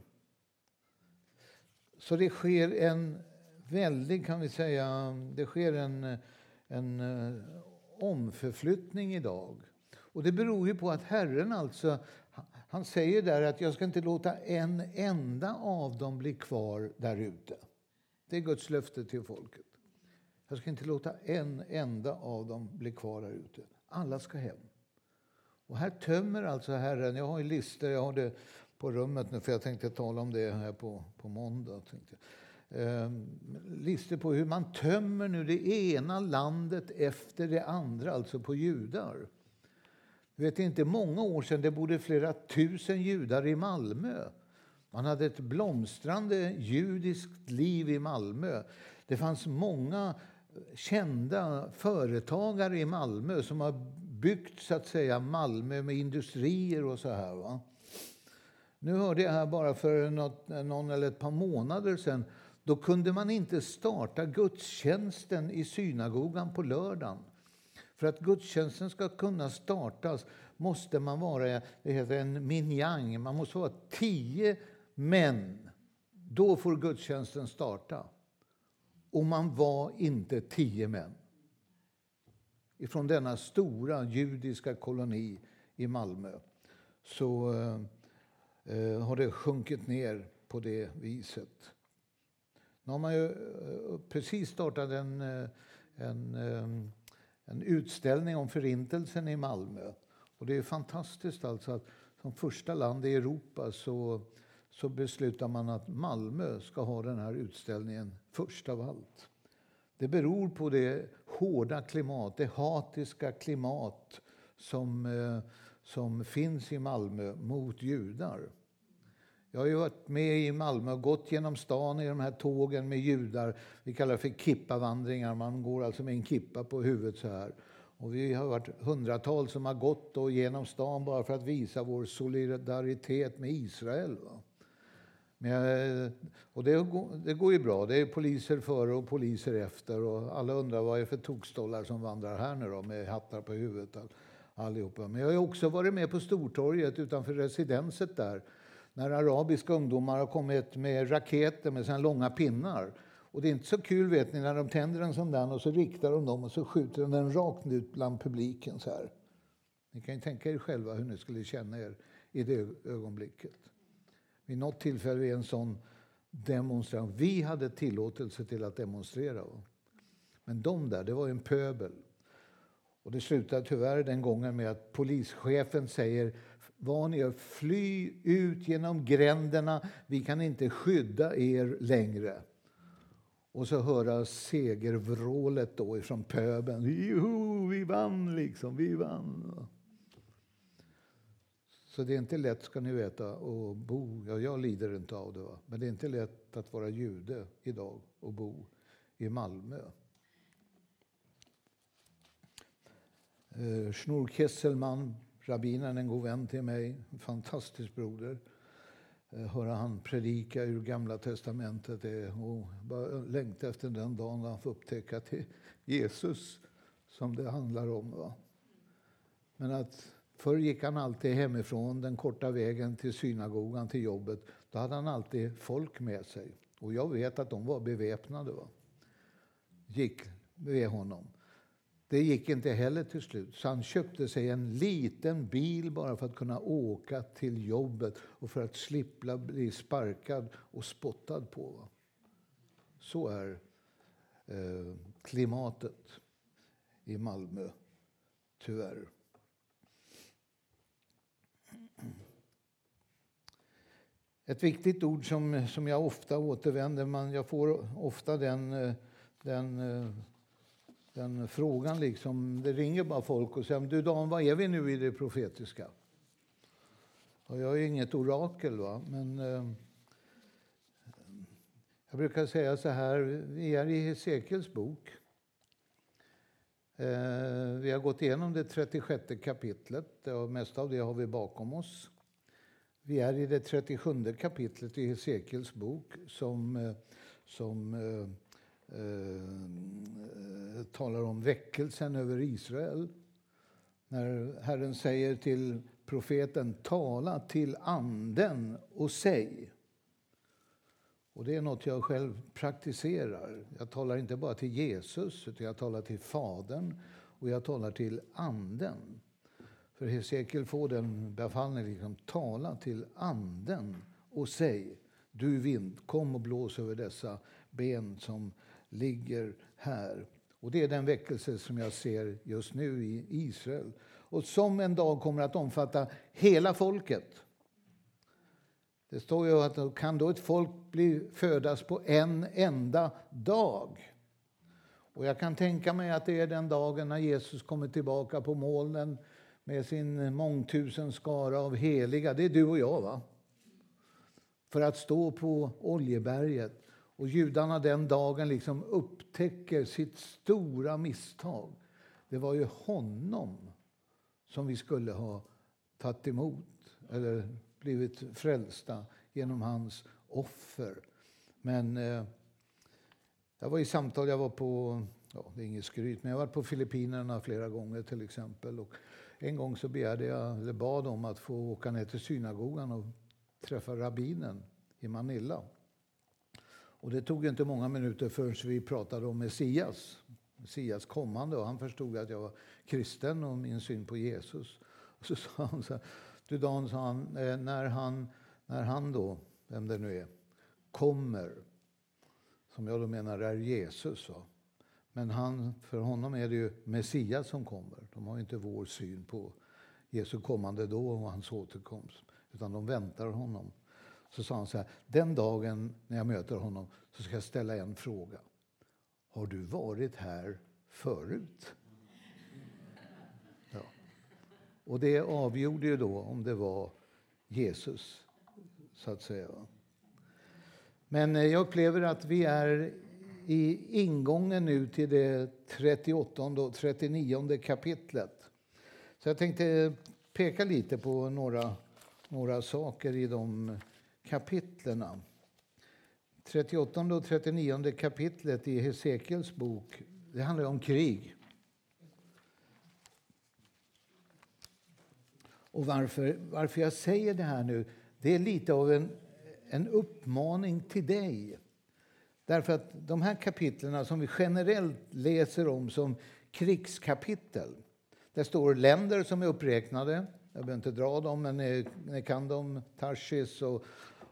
[SPEAKER 1] Så det sker en väldig, kan vi säga, det sker en, en eh, omförflyttning idag. Och det beror ju på att Herren alltså, han säger där att jag ska inte låta en enda av dem bli kvar där ute. Det är Guds löfte till folket. Jag ska inte låta en enda av dem bli kvar där ute. Alla ska hem. Och här tömmer alltså Herren, jag har ju listor, jag har det på rummet nu för jag tänkte tala om det här på, på måndag. Tänkte. Eh, listor på hur man tömmer nu det ena landet efter det andra, alltså på judar. Du vet, inte många år sedan det bodde flera tusen judar i Malmö. Man hade ett blomstrande judiskt liv i Malmö. Det fanns många kända företagare i Malmö som har byggt så att säga Malmö med industrier och så här. Va? Nu hörde jag här bara för något, någon eller ett par månader sedan då kunde man inte starta gudstjänsten i synagogan på lördagen. För att gudstjänsten ska kunna startas måste man vara det heter en minjang. Man måste vara tio män. Då får gudstjänsten starta. Och man var inte tio män. Ifrån denna stora judiska koloni i Malmö så eh, har det sjunkit ner på det viset. Nu har man ju eh, precis startat en, eh, en eh, en utställning om Förintelsen i Malmö. Och det är fantastiskt alltså att som första land i Europa så, så beslutar man att Malmö ska ha den här utställningen först av allt. Det beror på det hårda klimat, det hatiska klimat som, eh, som finns i Malmö mot judar. Jag har ju varit med i Malmö och gått genom stan i de här tågen med judar. Vi kallar det för kippavandringar. Man går alltså med en kippa på huvudet så här. Och vi har varit hundratals som har gått då genom stan bara för att visa vår solidaritet med Israel. Va? Men, och det, det, går ju bra. Det är poliser före och poliser efter. Och alla undrar vad det är för tokstollar som vandrar här nu då, med hattar på huvudet. Allihopa. Men jag har också varit med på Stortorget utanför residenset där när arabiska ungdomar har kommit med raketer med sina långa pinnar. Och det är inte så kul vet ni när de tänder en sån där och så riktar de dem och så skjuter de den rakt ut bland publiken så här. Ni kan ju tänka er själva hur ni skulle känna er i det ögonblicket. Vid något tillfälle vid en sån demonstration. Vi hade tillåtelse till att demonstrera. Men de där, det var en pöbel. Och det slutade tyvärr den gången med att polischefen säger vad ni gör, fly ut genom gränderna, vi kan inte skydda er längre. Och så höra segervrålet då ifrån pöben. Joho, vi vann liksom, vi vann. Så det är inte lätt ska ni veta att bo, ja jag lider inte av det, va? men det är inte lätt att vara jude idag och bo i Malmö. Eh, Schnur Kesselman rabbinen, en god vän till mig, en fantastisk broder. Eh, höra han predika ur Gamla testamentet och bara längta efter den dagen han får upptäcka att det är Jesus som det handlar om. Va? Men att förr gick han alltid hemifrån den korta vägen till synagogan, till jobbet. Då hade han alltid folk med sig. Och jag vet att de var beväpnade. Va? Gick med honom. Det gick inte heller till slut, så han köpte sig en liten bil bara för att kunna åka till jobbet och för att slippa bli sparkad och spottad på. Va? Så är eh, klimatet i Malmö, tyvärr. Ett viktigt ord som, som jag ofta återvänder, men jag får ofta den, eh, den, eh, den frågan. Liksom. Det ringer bara folk och säger du Dan, vad är vi nu i det profetiska? Och jag är inget orakel, va? men eh, jag brukar säga så här, vi är i Hesekiels bok. Eh, vi har gått igenom det 36 kapitlet och mesta av det har vi bakom oss. Vi är i det 37 kapitlet i Hesekiels bok som, eh, som eh, eh, eh, talar om väckelsen över Israel. När Herren säger till profeten tala till anden och säg. Och Det är något jag själv praktiserar. Jag talar inte bara till Jesus, utan jag talar till Fadern och jag talar till Anden. För Hesekiel får den befallningen, liksom, tala till anden och säg, du vind, kom och blås över dessa ben som ligger här. Och Det är den väckelse som jag ser just nu i Israel och som en dag kommer att omfatta hela folket. Det står ju att kan då ett folk bli födas på en enda dag? Och jag kan tänka mig att det är den dagen när Jesus kommer tillbaka på molnen med sin mångtusen skara av heliga. Det är du och jag, va? För att stå på Oljeberget. Och judarna den dagen liksom upptäcker sitt stora misstag. Det var ju honom som vi skulle ha tagit emot eller blivit frälsta genom hans offer. Men eh, jag var i samtal, jag var på, ja, det är inget skryt, men jag var på Filippinerna flera gånger till exempel. Och en gång så begärde jag, eller bad om att få åka ner till synagogan och träffa rabbinen i Manila. Och det tog inte många minuter förrän vi pratade om Messias, Messias kommande. Och han förstod att jag var kristen och min syn på Jesus. Och så sa han så här, du Dan, sa han, eh, när han, när han då, vem det nu är, kommer, som jag då menar är Jesus, va? Men han, för honom är det ju Messias som kommer. De har inte vår syn på Jesu kommande då och hans återkomst. Utan de väntar honom. Så sa han så här, den dagen när jag möter honom så ska jag ställa en fråga. Har du varit här förut? Ja. Och det avgjorde ju då om det var Jesus, så att säga. Men jag upplever att vi är i ingången nu till det 38 och 39 kapitlet. Så jag tänkte peka lite på några, några saker i de kapitlerna. 38 och 39 kapitlet i Hesekiels bok det handlar om krig. Och varför, varför jag säger det här nu, det är lite av en, en uppmaning till dig. Därför att de här kapitlen som vi generellt läser om som krigskapitel, det står länder som är uppräknade. Jag behöver inte dra dem, men ni, ni kan dem. Tarsis och,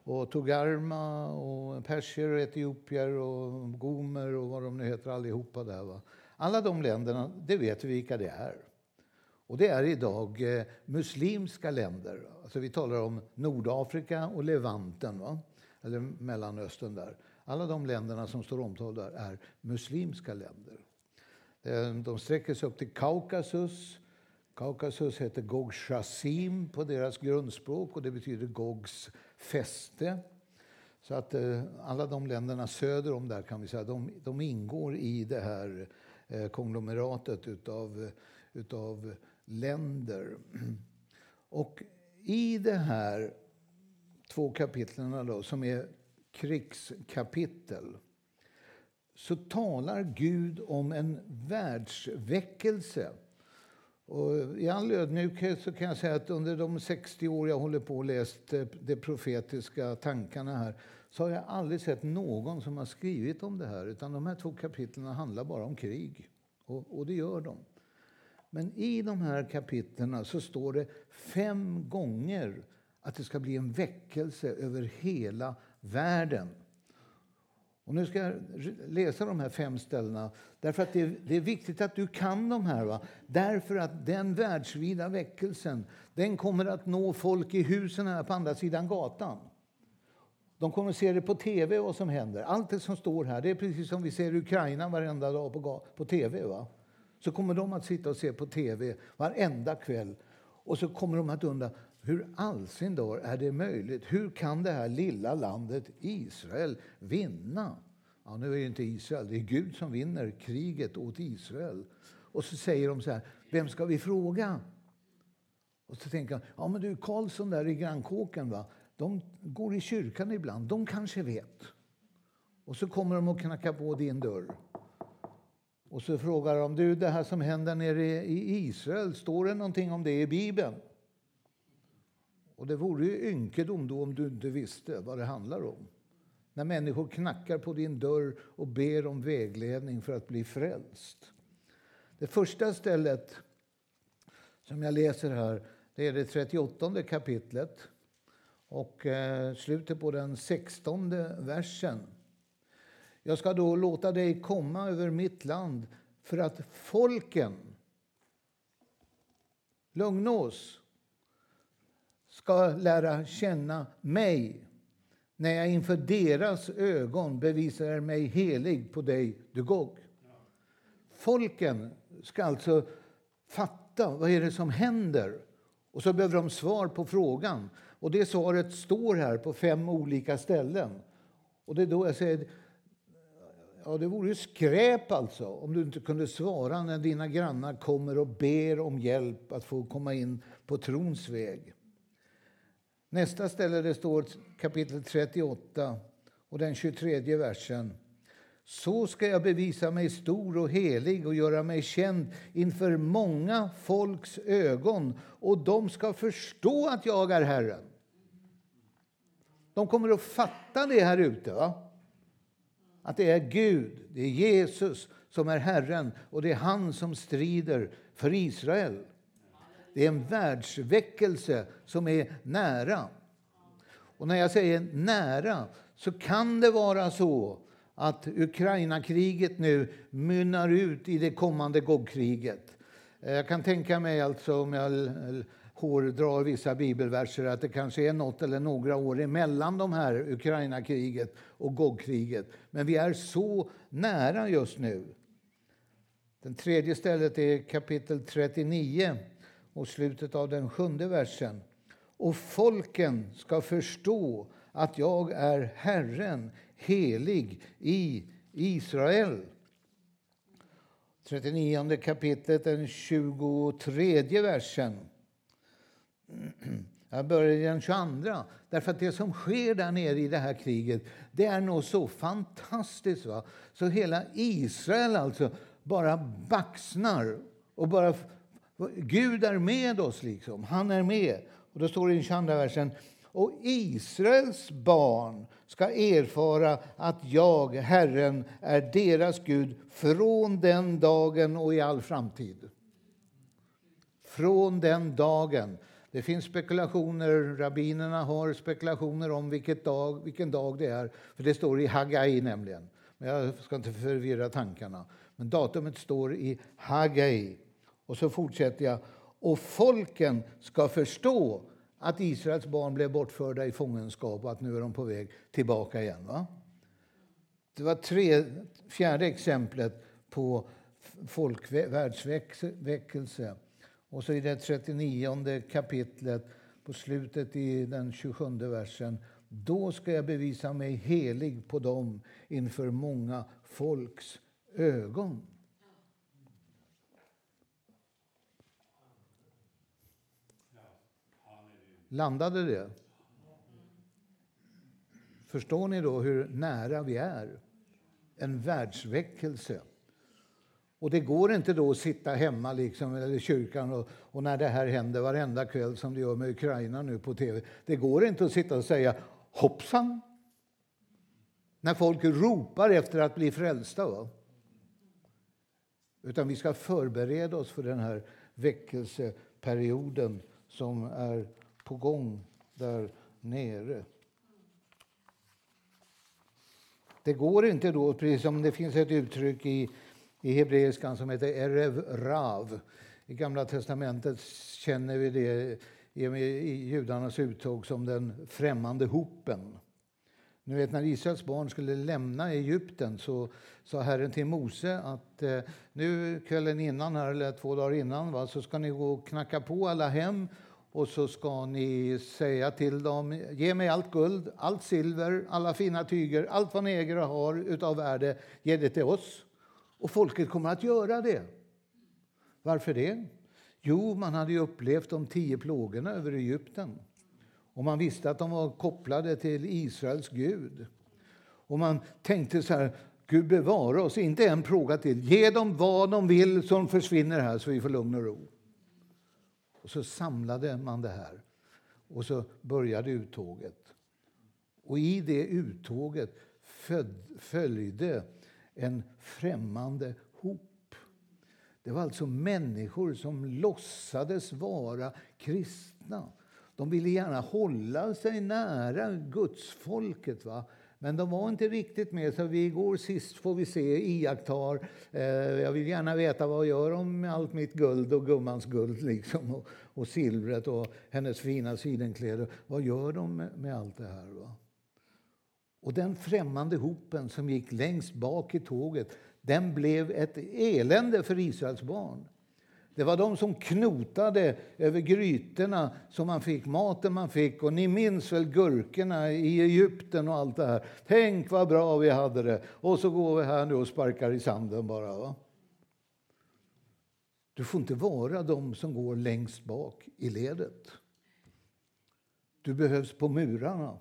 [SPEAKER 1] och Togarma och persier och etiopier och gomer och vad de nu heter allihopa där. Va? Alla de länderna, det vet vi vilka det är. Och det är idag eh, muslimska länder. Alltså vi talar om Nordafrika och Levanten, va? eller Mellanöstern där. Alla de länderna som står omtalade är muslimska länder. Eh, de sträcker sig upp till Kaukasus. Kaukasus heter Gog Shasim på deras grundspråk och det betyder Gogs fäste. Så att eh, alla de länderna söder om där kan vi säga, de, de ingår i det här eh, konglomeratet utav, utav länder. Och i det här två kapitlen då, som är krigskapitel så talar Gud om en världsväckelse. Och I all ödmjukhet så kan jag säga att under de 60 år jag håller på och läst eh, de profetiska tankarna här så har jag aldrig sett någon som har skrivit om det här. Utan de här två kapitlen handlar bara om krig. Och, och det gör de. Men i de här kapitlen så står det fem gånger att det ska bli en väckelse över hela världen. Och nu ska jag läsa de här fem ställena, därför att det är, det är viktigt att du kan de här. Va? Därför att den världsvida väckelsen, den kommer att nå folk i husen här på andra sidan gatan. De kommer att se det på tv vad som händer. Allt det som står här, det är precis som vi ser Ukraina varenda dag på, på tv. Va? Så kommer de att sitta och se på tv varenda kväll. Och så kommer de att undra, hur allsin dag är det möjligt? Hur kan det här lilla landet Israel vinna? Ja, nu är det inte Israel, det är Gud som vinner kriget åt Israel. Och så säger de så här, vem ska vi fråga? Och så tänker jag, ja men du Karlsson där i grannkåken, va? de går i kyrkan ibland, de kanske vet. Och så kommer de och knackar på din dörr. Och så frågar de, du det här som händer nere i Israel, står det någonting om det i Bibeln? Och det vore ju ynkedom då om du inte visste vad det handlar om. När människor knackar på din dörr och ber om vägledning för att bli frälst. Det första stället som jag läser här, det är det 38 kapitlet och eh, slutet på den 16 versen. Jag ska då låta dig komma över mitt land för att folken, lugna oss, ska lära känna mig när jag inför deras ögon bevisar mig helig på dig, du Gog. Folken ska alltså fatta vad är det som händer och så behöver de svar på frågan. Och Det svaret står här på fem olika ställen. Och det är då jag säger Ja, det vore ju skräp alltså om du inte kunde svara när dina grannar kommer och ber om hjälp att få komma in på trons väg. Nästa ställe det står kapitel 38 och den 23 versen. Så ska jag bevisa mig stor och helig och göra mig känd inför många folks ögon och de ska förstå att jag är Herren. De kommer att fatta det här ute. Va? Att det är Gud, det är Jesus som är Herren och det är han som strider för Israel. Det är en världsväckelse som är nära. Och när jag säger nära så kan det vara så att Ukraina-kriget nu mynnar ut i det kommande Gogkriget. Eh, jag kan tänka mig, alltså, om jag hårdrar vissa bibelverser, att det kanske är något eller några år emellan de här Ukraina-kriget och Gogkriget. Men vi är så nära just nu. Det tredje stället är kapitel 39 och slutet av den sjunde versen. Och folken ska förstå att jag är Herren, helig i Israel. 39 kapitlet, den 23 versen. Jag börjar i den 22. Därför att det som sker där nere i det här kriget, det är nog så fantastiskt. Va? Så hela Israel alltså bara baxnar. Och bara, Gud är med oss, liksom. Han är med. Och då står det i 22 versen. Och Israels barn ska erfara att jag, Herren, är deras Gud från den dagen och i all framtid. Från den dagen. Det finns spekulationer, rabbinerna har spekulationer om vilket dag, vilken dag det är. För Det står i Hagai nämligen. Men jag ska inte förvirra tankarna. Men datumet står i Hagai. Och så fortsätter jag. Och folken ska förstå att Israels barn blev bortförda i fångenskap och att nu är de på väg tillbaka igen. Va? Det var tre, fjärde exemplet på folkvärldsväckelse. Och så i det 39 kapitlet, på slutet i den 27 versen. Då ska jag bevisa mig helig på dem inför många folks ögon. Landade det? Förstår ni då hur nära vi är? En världsväckelse. Och det går inte då att sitta hemma liksom, eller i kyrkan och, och, när det här händer varenda kväll som det gör med Ukraina nu på tv. Det går inte att sitta och säga hoppsan. När folk ropar efter att bli frälsta. Va? Utan vi ska förbereda oss för den här väckelseperioden som är på gång där nere. Det går inte då, precis som det finns ett uttryck i, i hebreiskan som heter erev rav. I Gamla testamentet känner vi det i judarnas uttåg som den främmande hopen. Nu vet, när Israels barn skulle lämna Egypten så sa Herren till Mose att eh, nu kvällen innan, här, eller två dagar innan, va, så ska ni gå och knacka på alla hem och så ska ni säga till dem, ge mig allt guld, allt silver, alla fina tyger, allt vad ni äger och har utav värde, ge det till oss. Och folket kommer att göra det. Varför det? Jo, man hade ju upplevt de tio plågorna över Egypten. Och man visste att de var kopplade till Israels Gud. Och man tänkte så här, Gud bevara oss, inte en fråga till. Ge dem vad de vill så de försvinner här så vi får lugn och ro. Och så samlade man det här och så började uttåget. Och i det uttåget följde en främmande hop. Det var alltså människor som låtsades vara kristna. De ville gärna hålla sig nära gudsfolket. Va? Men de var inte riktigt med, så vi går sist får vi se, iakttar. Eh, jag vill gärna veta vad gör de med allt mitt guld och gummans guld liksom, och, och silvret och hennes fina sidenkläder. Vad gör de med, med allt det här? Va? Och den främmande hopen som gick längst bak i tåget, den blev ett elände för Israels barn. Det var de som knotade över grytorna som man fick, maten man fick. Och ni minns väl gurkorna i Egypten och allt det här. Tänk vad bra vi hade det. Och så går vi här nu och sparkar i sanden bara. Va? Du får inte vara de som går längst bak i ledet. Du behövs på murarna.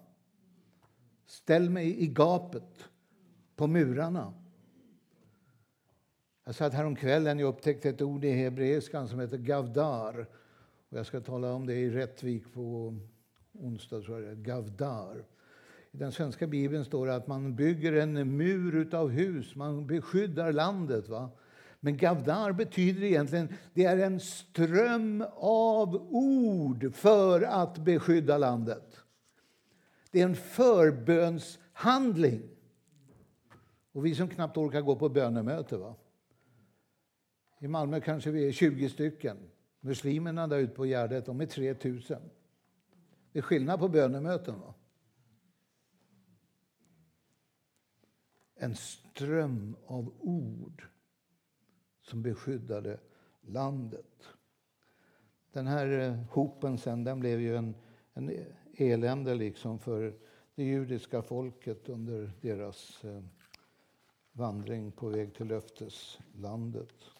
[SPEAKER 1] Ställ mig i gapet på murarna. Jag satt häromkvällen och upptäckte ett ord i hebreiskan som heter gavdar. Och jag ska tala om det i Rättvik på onsdag. Tror jag. Gavdar. I den svenska bibeln står det att man bygger en mur av hus, man beskyddar landet. Va? Men gavdar betyder egentligen det är en ström av ord för att beskydda landet. Det är en förbönshandling. Och vi som knappt orkar gå på bönemöte. Va? I Malmö kanske vi är 20 stycken. Muslimerna där ute på Gärdet, de är 3 000. Det är skillnad på bönemöten. Va? En ström av ord som beskyddade landet. Den här eh, hopen sen, den blev ju en, en elände liksom för det judiska folket under deras eh, vandring på väg till löfteslandet.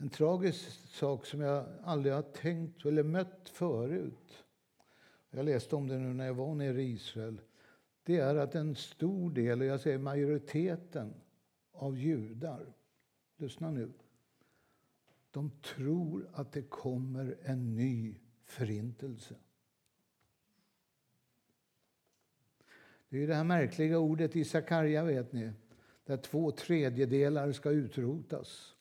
[SPEAKER 1] En tragisk sak som jag aldrig har tänkt eller mött förut. Jag läste om det nu när jag var nere i Israel. Det är att en stor del, och jag säger majoriteten, av judar, lyssna nu, de tror att det kommer en ny förintelse. Det är det här märkliga ordet i Sakarja, vet ni, där två tredjedelar ska utrotas.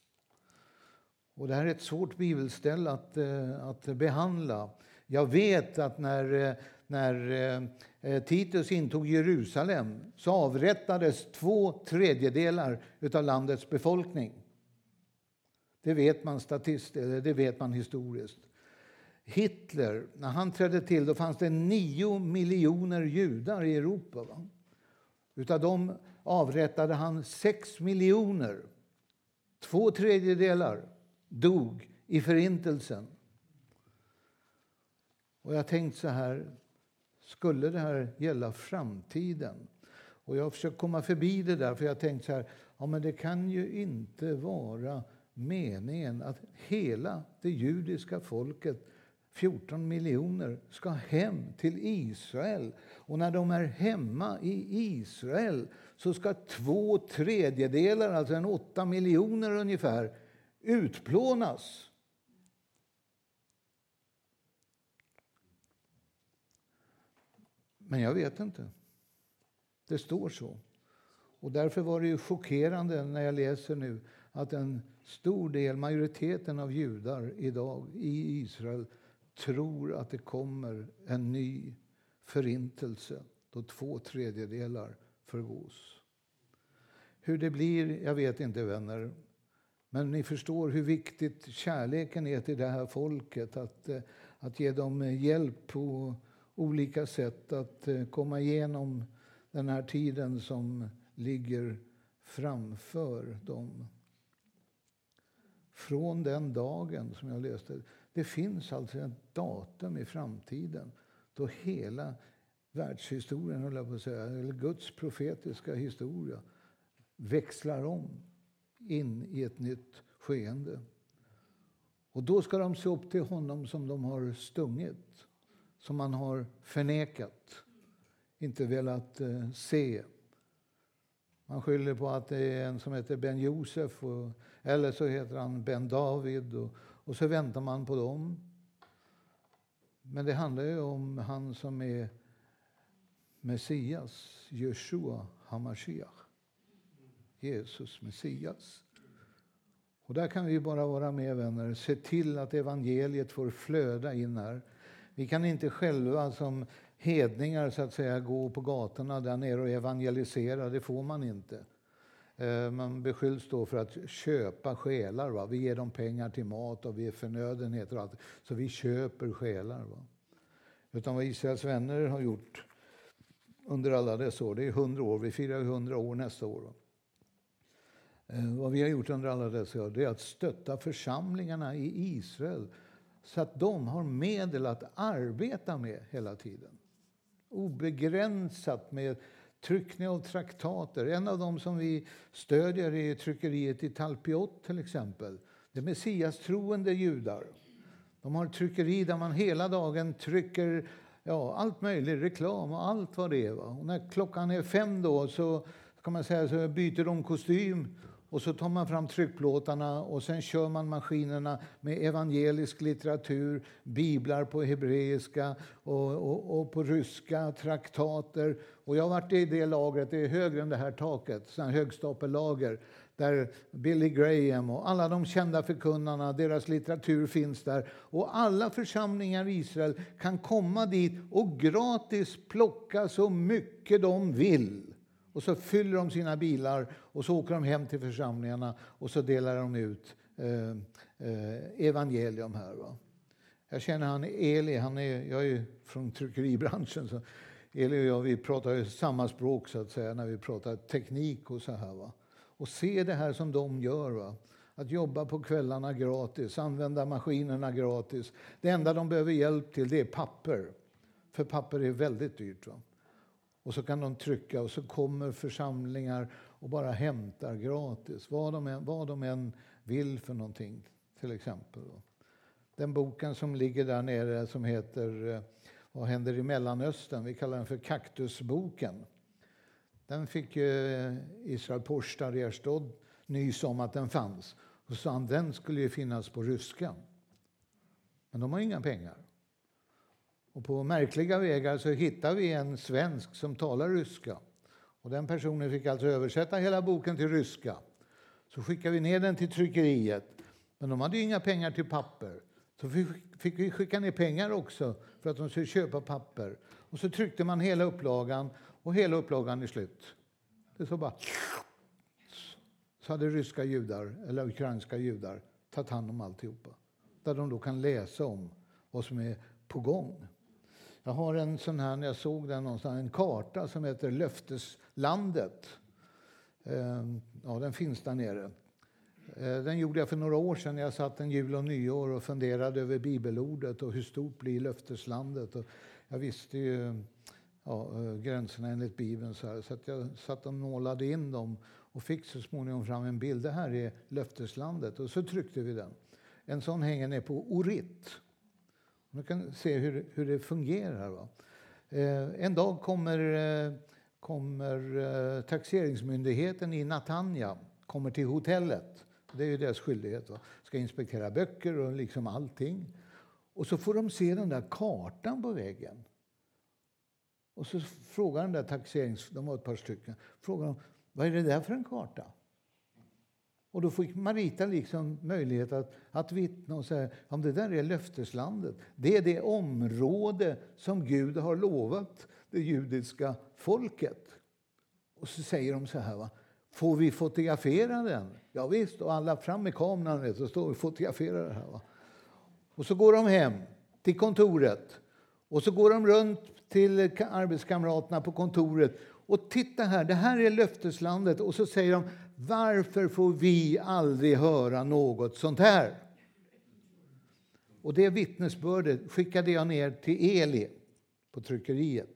[SPEAKER 1] Och det här är ett svårt bibelställe att, eh, att behandla. Jag vet att när, eh, när eh, Titus intog Jerusalem så avrättades två tredjedelar av landets befolkning. Det vet man statist, det vet man historiskt. Hitler, när han trädde till, då fanns det nio miljoner judar i Europa. Va? Utav dem avrättade han sex miljoner. Två tredjedelar dog i Förintelsen. Och jag tänkte så här, skulle det här gälla framtiden? Och jag har försökt komma förbi det där, för jag tänkte så här, ja men det kan ju inte vara meningen att hela det judiska folket 14 miljoner ska hem till Israel. Och när de är hemma i Israel så ska två tredjedelar, alltså en åtta miljoner ungefär, utplånas. Men jag vet inte. Det står så. Och därför var det ju chockerande när jag läser nu att en stor del, majoriteten av judar idag i Israel tror att det kommer en ny förintelse då två tredjedelar förgås. Hur det blir, jag vet inte vänner. Men ni förstår hur viktigt kärleken är till det här folket. Att, eh, att ge dem eh, hjälp på olika sätt att eh, komma igenom den här tiden som ligger framför dem. Från den dagen som jag läste. Det finns alltså ett datum i framtiden då hela världshistorien, höll på att säga, eller Guds profetiska historia växlar om in i ett nytt skeende. Och då ska de se upp till honom som de har stungit, som man har förnekat, inte velat eh, se. Man skyller på att det är en som heter Ben Josef, och, eller så heter han Ben David. Och, och så väntar man på dem. Men det handlar ju om han som är Messias, Jeshua Hamashiach. Jesus Messias. Och där kan vi bara vara med vänner, se till att evangeliet får flöda in här. Vi kan inte själva som hedningar så att säga gå på gatorna där nere och evangelisera, det får man inte. Eh, man beskylls då för att köpa själar. Va? Vi ger dem pengar till mat och vi är förnödenheter och allt. Så vi köper själar. Va? Utan vad Israels vänner har gjort under alla dessa år, det är hundra år, vi firar hundra år nästa år. Va? Eh, vad vi har gjort under alla dessa år är att stötta församlingarna i Israel så att de har medel att arbeta med hela tiden. Obegränsat med tryckning av traktater. En av dem som vi stödjer är tryckeriet i Talpiot till exempel. Det är messiastroende judar. De har ett tryckeri där man hela dagen trycker ja, allt möjligt, reklam och allt vad det är. Va? Och när klockan är fem då så kan man säga så byter de kostym och så tar man fram tryckplåtarna och sen kör man maskinerna med evangelisk litteratur, biblar på hebreiska och, och, och, på ryska, traktater. Och jag har varit i det lagret, det är högre än det här taket, sådana högstapellager där Billy Graham och alla de kända förkunnarna, deras litteratur finns där. Och alla församlingar i Israel kan komma dit och gratis plocka så mycket de vill. Och så fyller de sina bilar och så åker de hem till församlingarna och så delar de ut eh, eh, evangelium här. Va? Jag känner han Eli, han är, jag är från tryckeribranschen. Så Eli och jag vi pratar ju samma språk så att säga när vi pratar teknik och så här. Va? Och se det här som de gör. Va? Att jobba på kvällarna gratis, använda maskinerna gratis. Det enda de behöver hjälp till det är papper. För papper är väldigt dyrt. Va? Och så kan de trycka och så kommer församlingar och bara hämtar gratis vad de än, vad de än vill för någonting, till exempel. Den boken som ligger där nere som heter eh, Vad händer i Mellanöstern? Vi kallar den för Kaktusboken. Den fick eh, Israel Porstar Erstod nys om att den fanns. Och sa han den skulle ju finnas på ryska. Men de har inga pengar. Och på märkliga vägar så hittade vi en svensk som talar ryska. Och den personen fick alltså översätta hela boken till ryska. Så skickade vi ner den till tryckeriet. Men de hade inga pengar till papper. Så fick vi skicka ner pengar också för att de skulle köpa papper. Och så tryckte man hela upplagan och hela upplagan är slut. Det så bara... Så hade ryska judar, eller ukrainska judar, tagit hand om alltihopa. Där de då kan läsa om vad som är på gång. Jag har en sån här, jag såg den någonstans, en karta som heter Löfteslandet. Ehm, ja, den finns där nere. Ehm, den gjorde jag för några år sedan. Jag satt en jul och nyår och funderade över bibelordet och hur stort blir löfteslandet. Och jag visste ju ja, eh, gränserna enligt Bibeln. Så, här, så att jag satt och målade in dem och fick så småningom fram en bild. Det här är löfteslandet. Och så tryckte vi den. En sån hänger ner på Orit. Man kan se hur, hur det fungerar. Va? Eh, en dag kommer, eh, kommer eh, taxeringsmyndigheten i Natanja kommer till hotellet. Det är ju deras skyldighet. Va? Ska inspektera böcker och liksom allting. Och så får de se den där kartan på väggen. Och så frågar den där taxerings... De var ett par stycken. Frågar de, vad är det där för en karta? Och då fick Marita liksom möjlighet att, att vittna och säga om det där är löfteslandet. Det är det område som Gud har lovat det judiska folket. Och så säger de så här. Va? Får vi fotografera den? Ja, visst, och alla fram med kameran så står vi fotograferar det här. Va? Och så går de hem till kontoret och så går de runt till arbetskamraterna på kontoret och titta här, det här är löfteslandet. Och så säger de, varför får vi aldrig höra något sånt här? Och det vittnesbördet skickade jag ner till Eli på tryckeriet.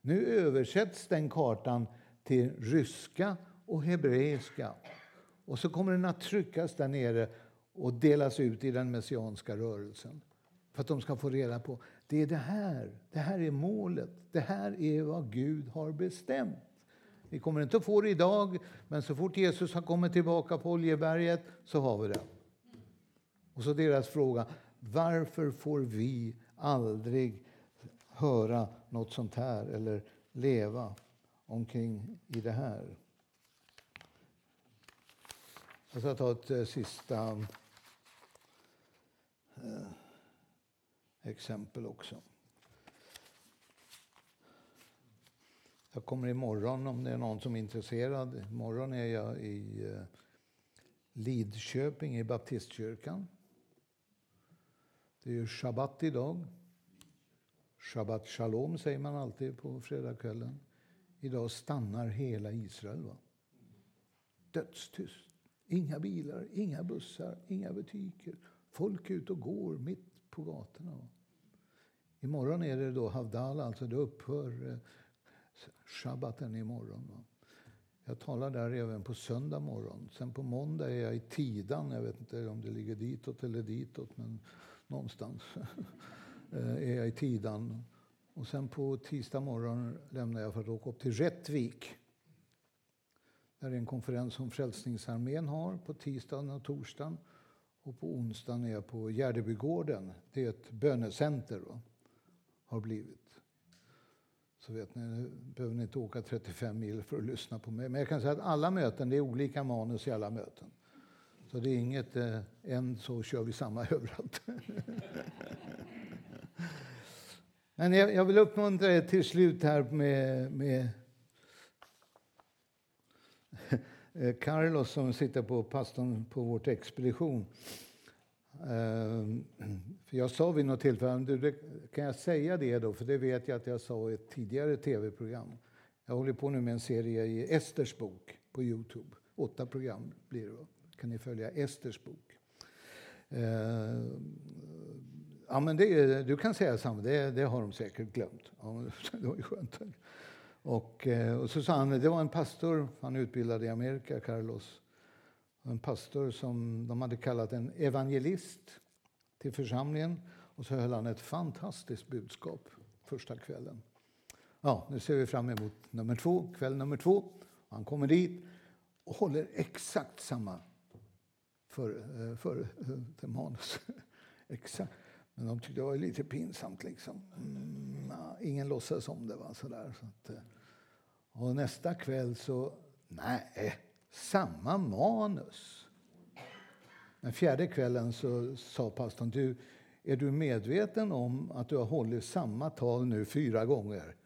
[SPEAKER 1] Nu översätts den kartan till ryska och hebreiska. Och så kommer den att tryckas där nere och delas ut i den messianska rörelsen. För att de ska få reda på det är det här. Det här är målet. Det här är vad Gud har bestämt. Vi kommer inte att få det idag, men så fort Jesus har kommit tillbaka på Oljeberget så har vi det. Och så deras fråga, varför får vi aldrig höra något sånt här eller leva omkring i det här? Jag ska ta ett eh, sista eh, exempel också. Jag kommer imorgon om det är någon som är intresserad. Imorgon är jag i eh, Lidköping i baptistkyrkan. Det är ju shabbat idag. Shabbat shalom säger man alltid på fredagskvällen. Idag stannar hela Israel. Va? Dödstyst. Inga bilar, inga bussar, inga butiker. Folk ut och går mitt på gatorna. Imorgon är det då havdala, alltså det upphör eh, shabbaten imorgon. Va? Jag talar där även på söndag morgon. Sen på måndag är jag i Tidan. Jag vet inte om det ligger ditåt eller ditåt, men någonstans eh, är jag i Tidan. Och sen på tisdag morgon lämnar jag för att åka upp till Rättvik. Där är en konferens som Frälsningsarmén har på tisdagen och torsdagen. Och på onsdagen är jag på Gärdebygården. Det är ett bönecenter. Va? Har blivit. Så vet ni, nu behöver ni inte åka 35 mil för att lyssna på mig. Men jag kan säga att alla möten, det är olika manus i alla möten. Så det är inget, eh, en så kör vi samma överallt. Men jag, jag, vill uppmuntra er till slut här med, med eh, Carlos som sitter på pastorn på vårt expedition. Ehm, för jag sa vid något tillfälle, kan jag säga det då, för det vet jag att jag sa i ett tidigare tv-program. Jag håller på nu med en serie i Esters bok på Youtube. Åtta program blir det. kan ni följa Esters bok. Ehm, ja, men det, du kan säga samma, det, det har de säkert glömt. Ja, det var ju skönt. Och, eh, och så sa han, det var en pastor, han är utbildad i Amerika, Carlos en pastor som de hade kallat en evangelist till församlingen. Och så höll han ett fantastiskt budskap första kvällen. Ja, nu ser vi fram emot nummer två, kväll nummer två. Han kommer dit och håller exakt samma för, eh, för, för manus. exakt. Men de tyckte det var lite pinsamt. Liksom. Mm, ingen låtsades om det. Va? Sådär, så att, eh, och nästa kväll så, nej, samma manus. Den fjärde kvällen så sa pastorn, du, är du medveten om att du har hållit samma tal nu fyra gånger?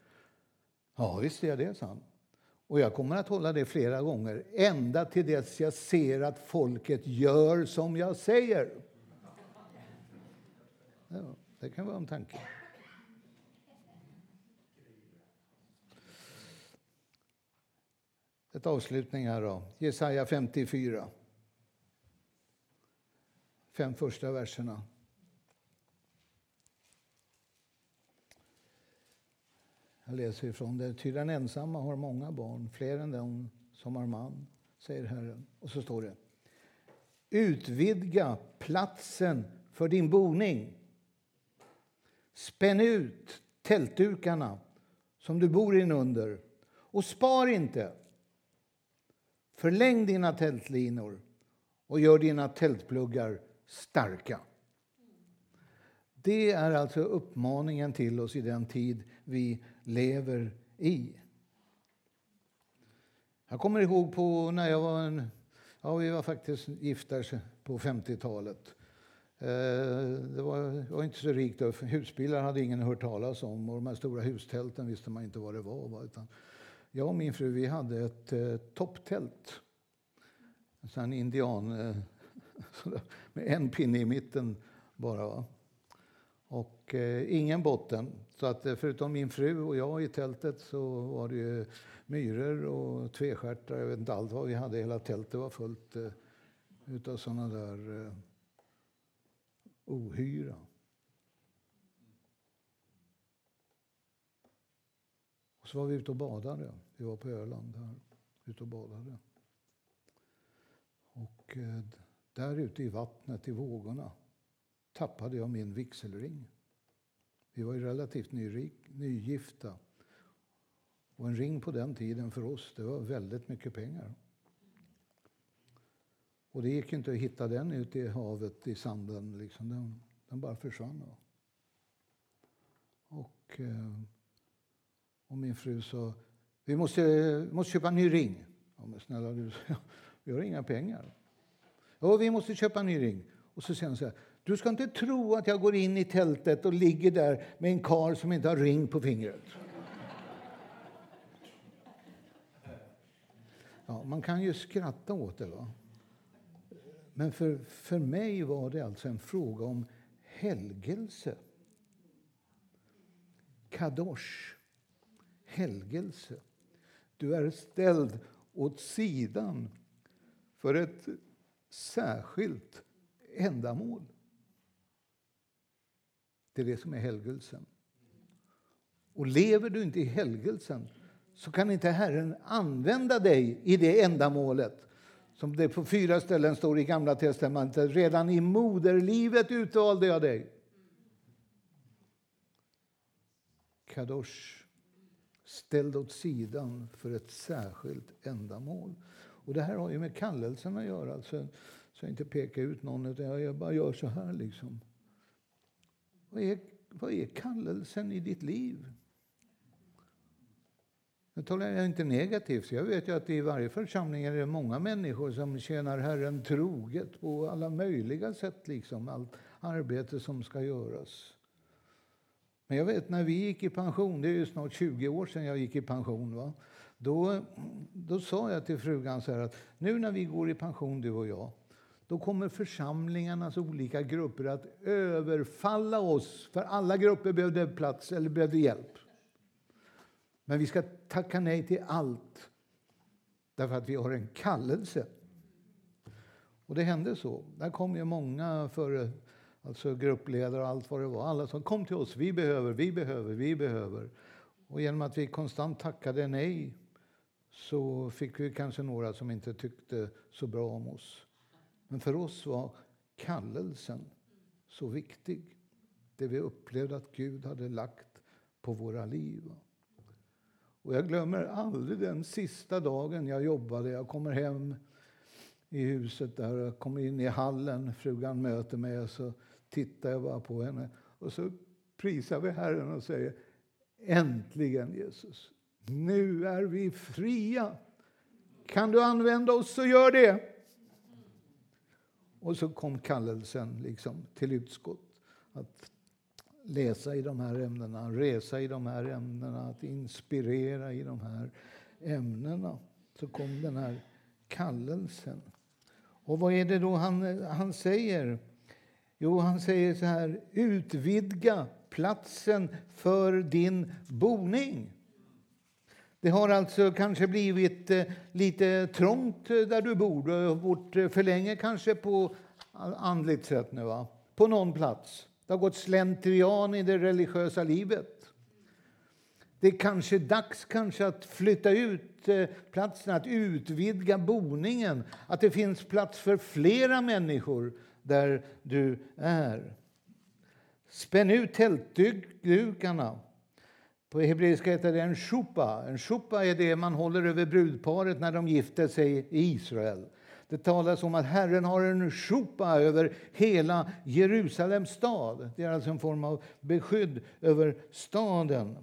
[SPEAKER 1] Ja, visst är jag det, sa han. Och jag kommer att hålla det flera gånger, ända till dess jag ser att folket gör som jag säger. Ja, det kan vara en tanke. Ett avslutning här då. Jesaja 54. Fem första verserna. Jag läser ifrån det. Ty den ensamma har många barn, fler än de som har man, säger Herren. Och så står det. Utvidga platsen för din boning. Spänn ut tältdukarna som du bor in under och spar inte. Förläng dina tältlinor och gör dina tältpluggar starka. Det är alltså uppmaningen till oss i den tid vi lever i. Jag kommer ihåg på när jag var en, ja vi var faktiskt gifta på 50-talet. Eh, det var, var, inte så rikt. Husbilar hade ingen hört talas om och de här stora hustälten visste man inte vad det var. Utan jag och min fru vi hade ett eh, topptält. En sån indian eh, med en pinne i mitten bara. Och eh, ingen botten. Så att eh, förutom min fru och jag i tältet så var det ju myror och tvestjärtar. Jag vet inte allt vad vi hade. Hela tältet var fullt eh, utav såna där eh, ohyra. Och så var vi ute och badade. Vi var på Öland här, ute och badade. Och eh, där ute i vattnet, i vågorna, tappade jag min vigselring. Vi var ju relativt nyrik, nygifta. Och en ring på den tiden för oss, det var väldigt mycket pengar. Och det gick inte att hitta den ute i havet, i sanden. Liksom. Den, den bara försvann. Och, eh, och min fru sa, vi måste, måste köpa en ny ring. Ja, men snälla du, vi har inga pengar. Ja, vi måste köpa en ny ring. Och så säger hon så här, du ska inte tro att jag går in i tältet och ligger där med en kar som inte har ring på fingret. Ja, man kan ju skratta åt det. Va? Men för, för mig var det alltså en fråga om helgelse. Kadosh. Helgelse. Du är ställd åt sidan för ett särskilt ändamål. Det är det som är helgelsen. Och lever du inte i helgelsen så kan inte Herren använda dig i det ändamålet som det på fyra ställen står i Gamla testamentet. Redan i moderlivet utvalde jag dig. Kadosh, ställd åt sidan för ett särskilt ändamål. Och Det här har ju med kallelsen att göra. Alltså, så jag inte pekar ut någon, utan jag bara gör så här. liksom. Vad är, vad är kallelsen i ditt liv? Nu talar jag inte negativt. Jag vet ju att i varje församling är det många människor som tjänar Herren troget på alla möjliga sätt. Liksom, allt arbete som ska göras. Men jag vet när vi gick i pension, det är ju snart 20 år sedan jag gick i pension. Va? Då, då sa jag till frugan så att nu när vi går i pension, du och jag, då kommer församlingarnas olika grupper att överfalla oss. För alla grupper behövde plats eller behövde hjälp. Men vi ska tacka nej till allt därför att vi har en kallelse. Och det hände så. Där kom ju många före, alltså gruppledare och allt vad det var. Alla som kom till oss. Vi behöver, vi behöver, vi behöver. Och genom att vi konstant tackade nej så fick vi kanske några som inte tyckte så bra om oss. Men för oss var kallelsen så viktig. Det vi upplevde att Gud hade lagt på våra liv. Och jag glömmer aldrig den sista dagen jag jobbade. Jag kommer hem i huset där och kommer in i hallen. Frugan möter mig och så tittar jag bara på henne. Och så prisar vi Herren och säger Äntligen Jesus, nu är vi fria. Kan du använda oss så gör det. Och så kom kallelsen liksom till utskott. Att läsa i de här ämnena, resa i de här ämnena, att inspirera i de här ämnena. Så kom den här kallelsen. Och vad är det då han, han säger? Jo, han säger så här, utvidga platsen för din boning. Det har alltså kanske blivit eh, lite trångt eh, där du bor. Du har bott eh, för länge kanske på andligt sätt nu, va? på någon plats. Det har gått slentrian i det religiösa livet. Det är kanske dags kanske att flytta ut platsen, att utvidga boningen. Att det finns plats för flera människor där du är. Spänn ut tältdukarna. På hebreiska heter det en shupa. En shupa är det man håller över brudparet när de gifter sig i Israel. Det talas om att Herren har en shupa över hela Jerusalems stad. Det är alltså en form av beskydd över staden.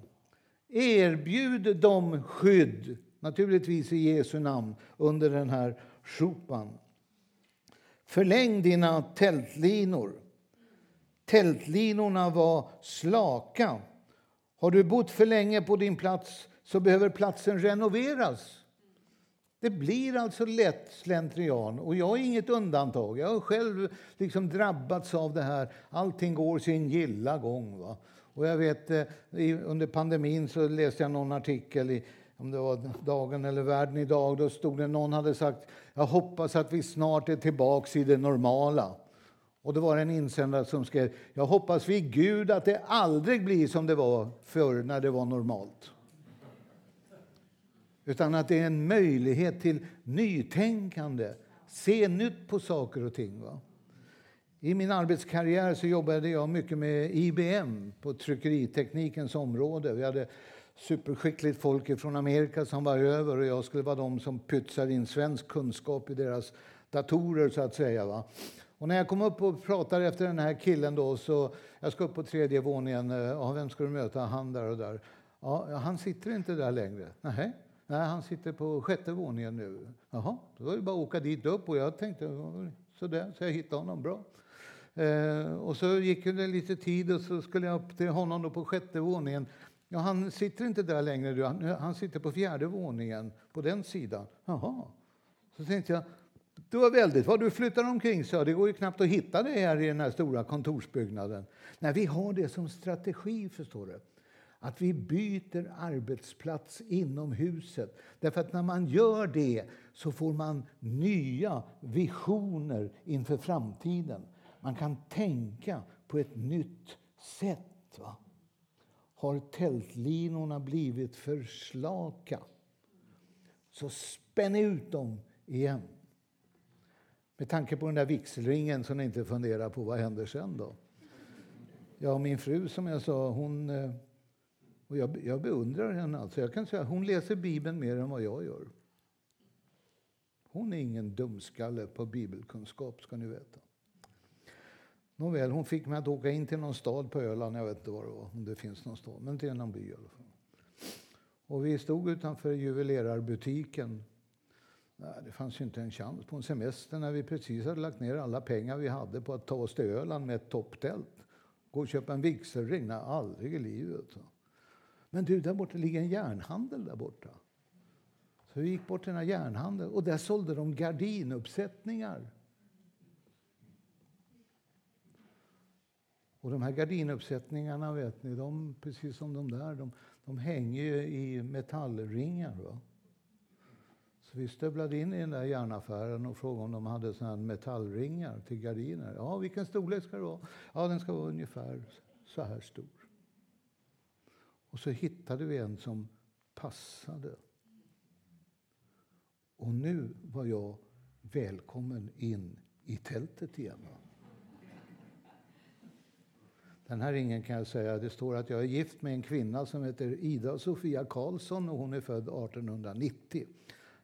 [SPEAKER 1] Erbjud dem skydd, naturligtvis i Jesu namn, under den här shupan. Förläng dina tältlinor. Tältlinorna var slaka. Har du bott för länge på din plats så behöver platsen renoveras. Det blir alltså lätt slentrian. Och jag är inget undantag. Jag har själv liksom drabbats av det här. Allting går sin gilla gång. Va? Och jag vet, eh, under pandemin så läste jag någon artikel i om det var Dagen eller Världen idag, då stod det någon hade sagt jag hoppas att vi snart är tillbaks i det normala. Och det var en insändare som skrev jag hoppas vid Gud att det aldrig blir som det var förr när det var normalt. Utan att det är en möjlighet till nytänkande, se nytt på saker och ting. Va? I min arbetskarriär så jobbade jag mycket med IBM på tryckeriteknikens område. Vi hade superskickligt folk från Amerika som var över och jag skulle vara de som pytsade in svensk kunskap i deras datorer så att säga. Va? Och när jag kom upp och pratade efter den här killen då så jag ska upp på tredje våningen. Eh, ja, vem ska du möta? Han där och där. Ja, han sitter inte där längre. Nej, Nej han sitter på sjätte våningen nu. Jaha, då var det bara att åka dit upp och jag tänkte sådär, så jag hittade honom bra. Eh, och så gick det lite tid och så skulle jag upp till honom då på sjätte våningen. Ja, han sitter inte där längre, han, han sitter på fjärde våningen, på den sidan. Jaha. Så tänkte jag, det var väldigt vad du flyttar omkring, så det går ju knappt att hitta dig här i den här stora kontorsbyggnaden. Nej, vi har det som strategi, förstår du. Att vi byter arbetsplats inom huset. Därför att när man gör det så får man nya visioner inför framtiden. Man kan tänka på ett nytt sätt. Va? Har tältlinorna blivit för slaka så spänn ut dem igen. Med tanke på den där vigselringen som ni inte funderar på vad händer sen då. Ja, min fru som jag sa, hon... Eh, och jag, jag beundrar henne. Alltså. Jag kan säga hon läser Bibeln mer än vad jag gör. Hon är ingen dumskalle på bibelkunskap, ska ni veta. Nåväl, hon fick mig att åka in till någon stad på Öland, jag vet inte var det var, om det finns någon stad, men till någon by i alla fall. Och vi stod utanför juvelerarbutiken. Nej, det fanns ju inte en chans på en semester när vi precis hade lagt ner alla pengar vi hade på att ta oss till Öland med ett topptält. Gå och köpa en vigselring? Nej, aldrig i livet. Men du, där borta ligger en järnhandel där borta. Så vi gick bort till den här järnhandeln och där sålde de gardinuppsättningar. Och de här gardinuppsättningarna, vet ni, de, precis som de där, de, de hänger i metallringar. Va? Så vi stövlade in i den där järnaffären och frågade om de hade såna metallringar till gardiner. Ja, vilken storlek ska det vara? Ja, den ska vara ungefär så här stor. Och så hittade vi en som passade. Och nu var jag välkommen in i tältet igen. Den här ringen kan jag säga, det står att jag är gift med en kvinna som heter Ida Sofia Karlsson och hon är född 1890.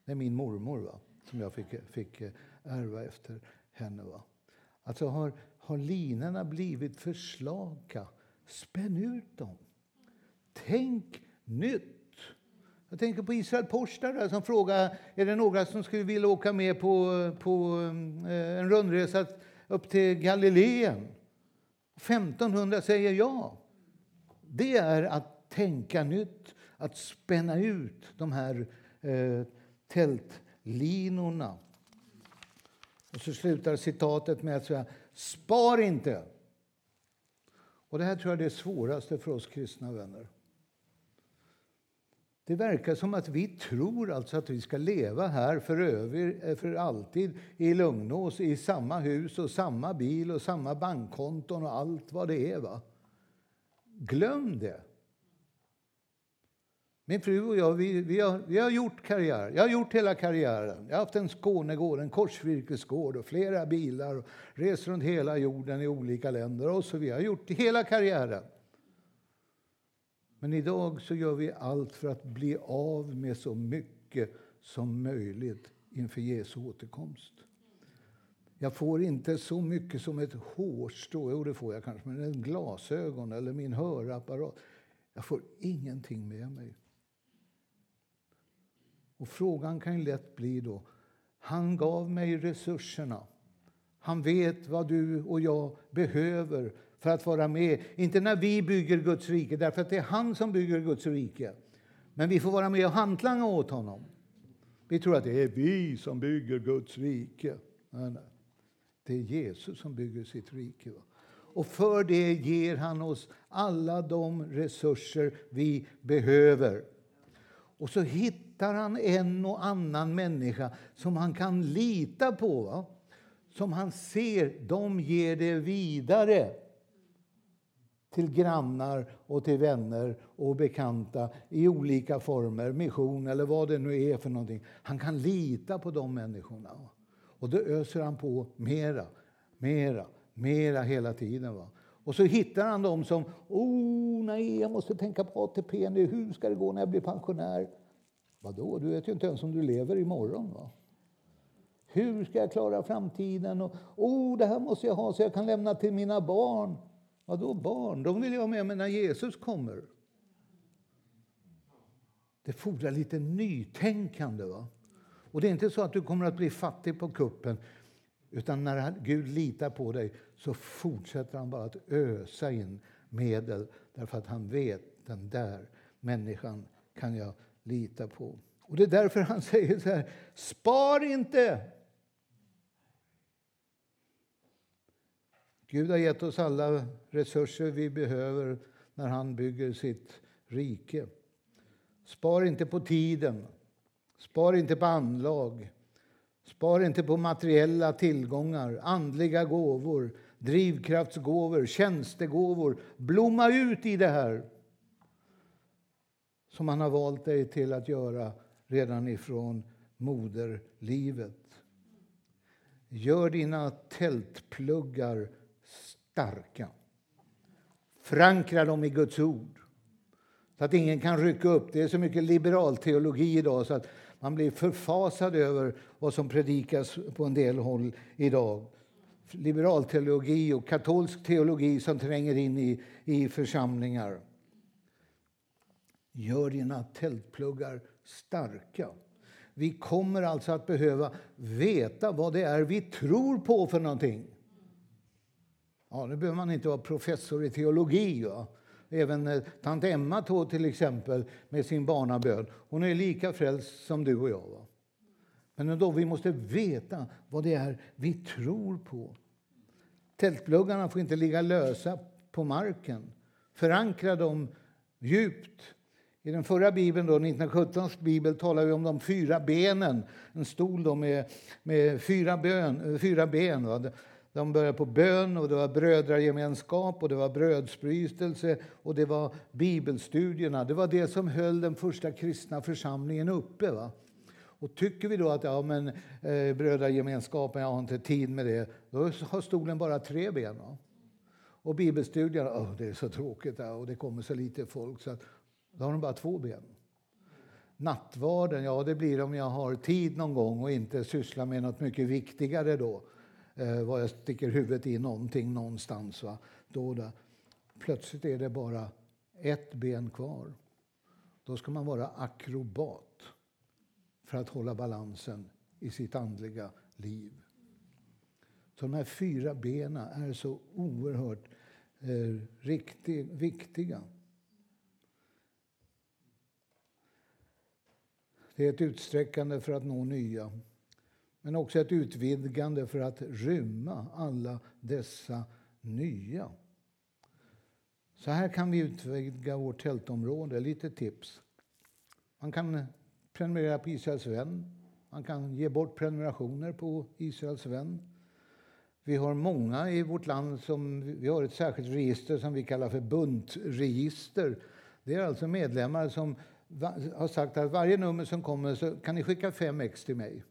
[SPEAKER 1] Det är min mormor va? som jag fick, fick eh, ärva efter henne. Va? Alltså har, har linorna blivit för slaka, spänn ut dem. Tänk nytt. Jag tänker på Israel Porstar där, som frågar är det några som skulle vilja åka med på, på eh, en rundresa upp till Galileen. 1500 säger ja. Det är att tänka nytt, att spänna ut de här eh, tältlinorna. Och så slutar citatet med att säga spar inte. Och Det här tror jag är det svåraste för oss kristna vänner. Det verkar som att vi tror alltså att vi ska leva här för, över, eh, för alltid i Lugnås, i samma hus och samma bil och samma bankkonton och allt vad det är. Va? Glöm det! Min fru och jag, vi, vi, har, vi har gjort karriär. Jag har gjort hela karriären. Jag har haft en Skånegård, en korsvirkesgård och flera bilar. Och rest runt hela jorden i olika länder och så Vi har gjort hela karriären. Men idag så gör vi allt för att bli av med så mycket som möjligt inför Jesu återkomst. Jag får inte så mycket som ett hårstrå, jo det får jag kanske, men en glasögon eller min hörapparat. Jag får ingenting med mig. Och frågan kan ju lätt bli då, han gav mig resurserna. Han vet vad du och jag behöver för att vara med. Inte när vi bygger Guds rike, därför att det är han som bygger Guds rike. Men vi får vara med och hantlanga åt honom. Vi tror att det är vi som bygger Guds rike. Nej, nej. Det är Jesus som bygger sitt rike. Och för det ger han oss alla de resurser vi behöver. Och så hittar han en och annan människa som han kan lita på. Va? Som han ser, de ger det vidare till grannar och till vänner och bekanta i olika former, mission eller vad det nu är för någonting. Han kan lita på de människorna. Och då öser han på mera, mera, mera hela tiden. Va? Och så hittar han dem som, oh nej, jag måste tänka på ATP nu, hur ska det gå när jag blir pensionär? Vadå, du vet ju inte ens om du lever imorgon. Va? Hur ska jag klara framtiden? Och, oh, det här måste jag ha så jag kan lämna till mina barn. Vadå barn? De vill jag ha med mig när Jesus kommer. Det fordrar lite nytänkande. Va? Och det är inte så att du kommer att bli fattig på kuppen. Utan när Gud litar på dig så fortsätter han bara att ösa in medel därför att han vet den där människan kan jag lita på. Och Det är därför han säger så här, spar inte! Gud har gett oss alla resurser vi behöver när han bygger sitt rike. Spar inte på tiden. Spar inte på anlag. Spar inte på materiella tillgångar, andliga gåvor, drivkraftsgåvor, tjänstegåvor. Blomma ut i det här som han har valt dig till att göra redan ifrån moderlivet. Gör dina tältpluggar starka. Förankra dem i Guds ord så att ingen kan rycka upp. Det är så mycket liberal teologi idag så att man blir förfasad över vad som predikas på en del håll idag. Liberalteologi och katolsk teologi som tränger in i, i församlingar. Gör dina tältpluggar starka. Vi kommer alltså att behöva veta vad det är vi tror på för någonting. Ja, nu behöver man inte vara professor i teologi. Ja. Även eh, tant Emma tog till exempel med sin barnabön. Hon är lika frälst som du och jag. Va? Men ändå, vi måste veta vad det är vi tror på. Tältpluggarna får inte ligga lösa på marken. Förankra dem djupt. I den förra bibeln, då, 1917 bibel, talar vi om de fyra benen. En stol då med, med fyra, bön, eh, fyra ben. Va? De började på bön, och det var brödragemenskap, och det var brödsbrytelse och det var bibelstudierna. Det var det som höll den första kristna församlingen uppe. Va? Och tycker vi då att ja, men, eh, brödragemenskapen, jag har inte tid med det, då har stolen bara tre ben. Va? Och bibelstudierna, oh, det är så tråkigt ja, och det kommer så lite folk, så att, då har de bara två ben. Nattvarden, ja det blir om jag har tid någon gång och inte sysslar med något mycket viktigare då eh, var jag sticker huvudet i någonting någonstans. Va? Då, då. Plötsligt är det bara ett ben kvar. Då ska man vara akrobat för att hålla balansen i sitt andliga liv. Så de här fyra benen är så oerhört eh, riktig, viktiga. Det är ett utsträckande för att nå nya men också ett utvidgande för att rymma alla dessa nya. Så här kan vi utvidga vårt tältområde. Lite tips. Man kan prenumerera på Israels vän. Man kan ge bort prenumerationer på Israels vän. Vi har många i vårt land som vi har ett särskilt register som vi kallar för buntregister. Det är alltså medlemmar som har sagt att varje nummer som kommer så kan ni skicka fem ex till mig.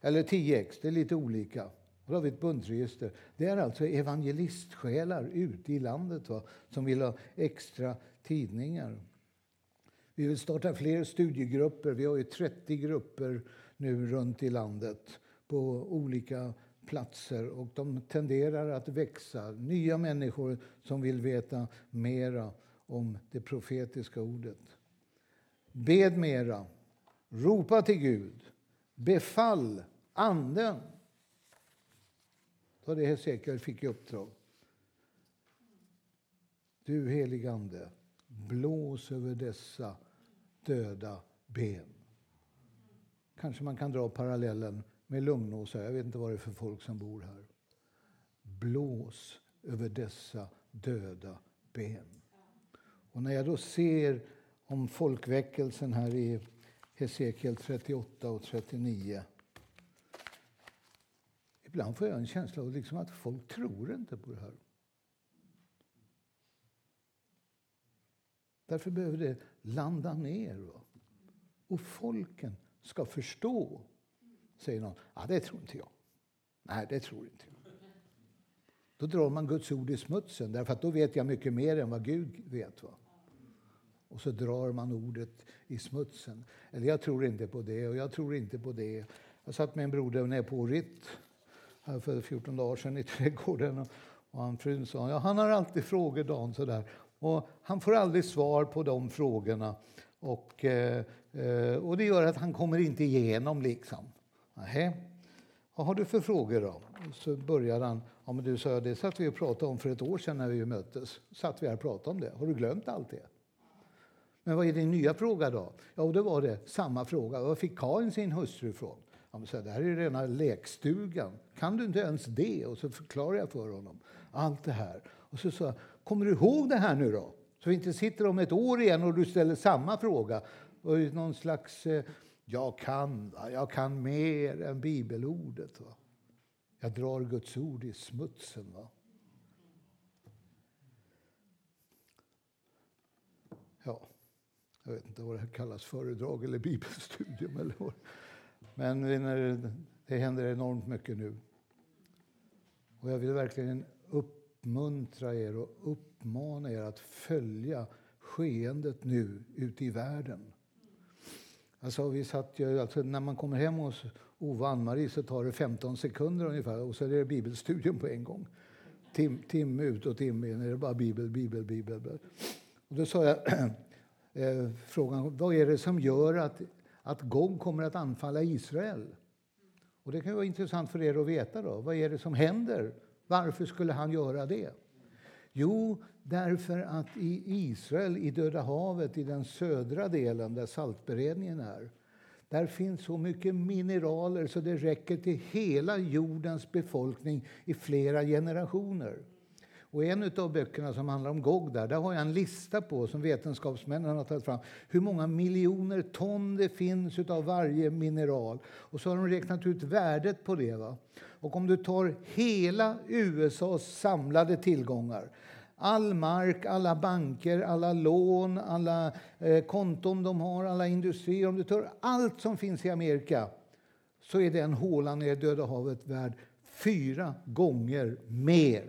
[SPEAKER 1] Eller 10 ex, det är lite olika. Då har vi ett buntregister. Det är alltså evangelistsjälar ute i landet va, som vill ha extra tidningar. Vi vill starta fler studiegrupper. Vi har ju 30 grupper nu runt i landet på olika platser och de tenderar att växa. Nya människor som vill veta mera om det profetiska ordet. Bed mera. Ropa till Gud. Befall Anden. Då det Hesekiel fick i uppdrag. Du heligande, blås över dessa döda ben. Kanske man kan dra parallellen med Lugnåsa. Jag vet inte vad det är för folk som bor här. Blås över dessa döda ben. Och när jag då ser om folkväckelsen här i Hesekiel 38 och 39 Ibland får jag en känsla av liksom att folk tror inte på det här. Därför behöver det landa ner. Va? Och folken ska förstå. Säger någon. Ja, det tror inte jag. Nej, det tror inte jag. Då drar man Guds ord i smutsen, därför att då vet jag mycket mer än vad Gud vet. Va? Och så drar man ordet i smutsen. Eller jag tror inte på det och jag tror inte på det. Jag satt med en broder nere på Ritt här för 14 dagar sedan i trädgården. Och han frun sa ja, han har alltid frågor Dan sådär. Och han får aldrig svar på de frågorna. Och, eh, eh, och det gör att han kommer inte igenom liksom. Nähä. Vad har du för frågor då? Så började han. Ja, men du sa det satt vi och pratade om för ett år sedan när vi möttes. Satt vi här och pratade om det. Har du glömt allt det? Men vad är din nya fråga då? Ja, och då var det samma fråga. Var fick Karin sin hustru ifrån? Han sa, det här är rena lekstugan. Kan du inte ens det? Och så förklarar jag för honom allt det här. Och så sa jag, kommer du ihåg det här nu då? Så vi inte sitter om ett år igen och du ställer samma fråga. Och någon slags, eh, jag kan, jag kan mer än bibelordet. Va? Jag drar Guds ord i smutsen. Va? Ja, jag vet inte vad det här kallas, föredrag eller bibelstudium. Eller vad. Men det händer enormt mycket nu. Och jag vill verkligen uppmuntra er och uppmana er att följa skeendet nu ute i världen. Alltså, vi satt ju, alltså, när man kommer hem hos Ove och Ann-Marie så tar det 15 sekunder ungefär och så är det bibelstudium på en gång. Tim, timme ut och timme in är det bara bibel, bibel, bibel. Och då sa jag eh, frågan, vad är det som gör att att Gog kommer att anfalla Israel. Och Det kan vara intressant för er att veta. Då. Vad är det som händer? Varför skulle han göra det? Jo, därför att i Israel, i Döda havet, i den södra delen där saltberedningen är där finns så mycket mineraler så det räcker till hela jordens befolkning i flera generationer. Och en av böckerna som handlar om Gog där, där har jag en lista på som vetenskapsmännen har tagit fram hur många miljoner ton det finns av varje mineral. Och så har de räknat ut värdet på det. Va? Och om du tar hela USAs samlade tillgångar All mark, alla banker, alla lån, alla eh, konton de har, alla industrier. Om du tar allt som finns i Amerika så är den hålan i Döda havet värd fyra gånger mer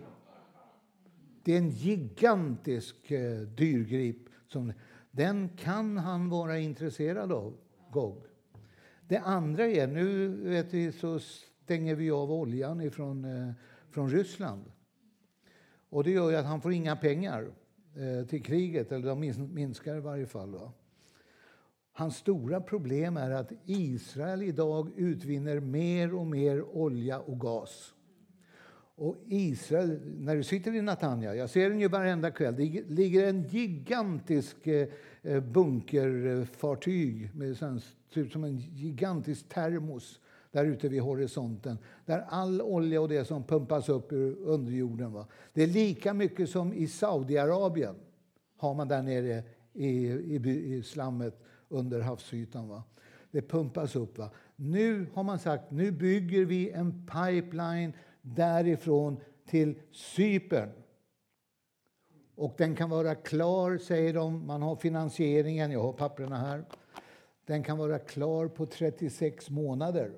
[SPEAKER 1] det är en gigantisk eh, dyrgrip. Som, den kan han vara intresserad av, Gog. Det andra är, nu vet vi, så stänger vi av oljan ifrån, eh, från Ryssland. Och det gör att han får inga pengar eh, till kriget, eller de minskar i varje fall. Va? Hans stora problem är att Israel idag utvinner mer och mer olja och gas. Och Israel, när du sitter i Natanja, jag ser den ju varenda kväll, det ligger en gigantisk eh, eh, bunkerfartyg med ser ut som en gigantisk termos där ute vid horisonten. Där all olja och det som pumpas upp ur underjorden. Va? Det är lika mycket som i Saudiarabien har man där nere i, i, i slammet under havsytan. Va? Det pumpas upp. Va? Nu har man sagt nu bygger vi en pipeline därifrån till Cypern. Och den kan vara klar, säger de. Man har finansieringen, jag har papperna här. Den kan vara klar på 36 månader.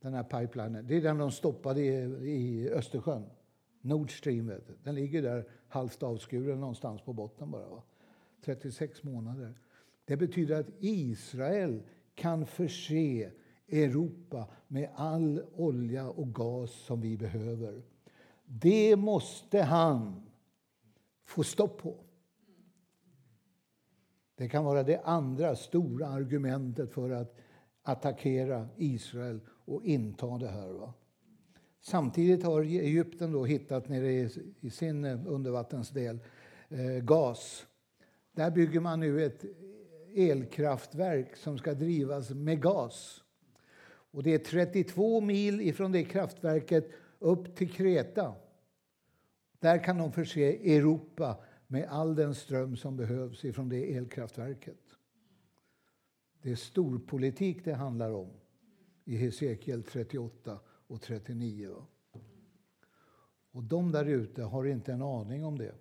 [SPEAKER 1] Den här pipelinen. Det är den de stoppade i, i Östersjön. Nord Stream, vet du. den ligger där halvt avskuren någonstans på botten bara. Va? 36 månader. Det betyder att Israel kan förse Europa med all olja och gas som vi behöver. Det måste han få stopp på. Det kan vara det andra stora argumentet för att attackera Israel och inta det här. Va? Samtidigt har Egypten då hittat nere i, sin eh, undervattensdel eh, gas. Där bygger man nu ett elkraftverk som ska drivas med gas. Och det är 32 mil ifrån det kraftverket upp till Kreta. Där kan de förse Europa med all den ström som behövs ifrån det elkraftverket. Det är storpolitik det handlar om i Hesekiel 38 och 39. Och de där ute har inte en aning om det.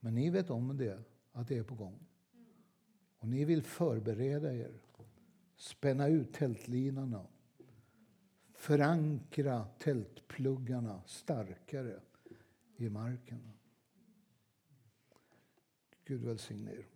[SPEAKER 1] Men ni vet om det, att det är på gång. Och ni vill förbereda er, spänna ut tältlinorna förankra tältpluggarna starkare i marken. Gud välsigne er.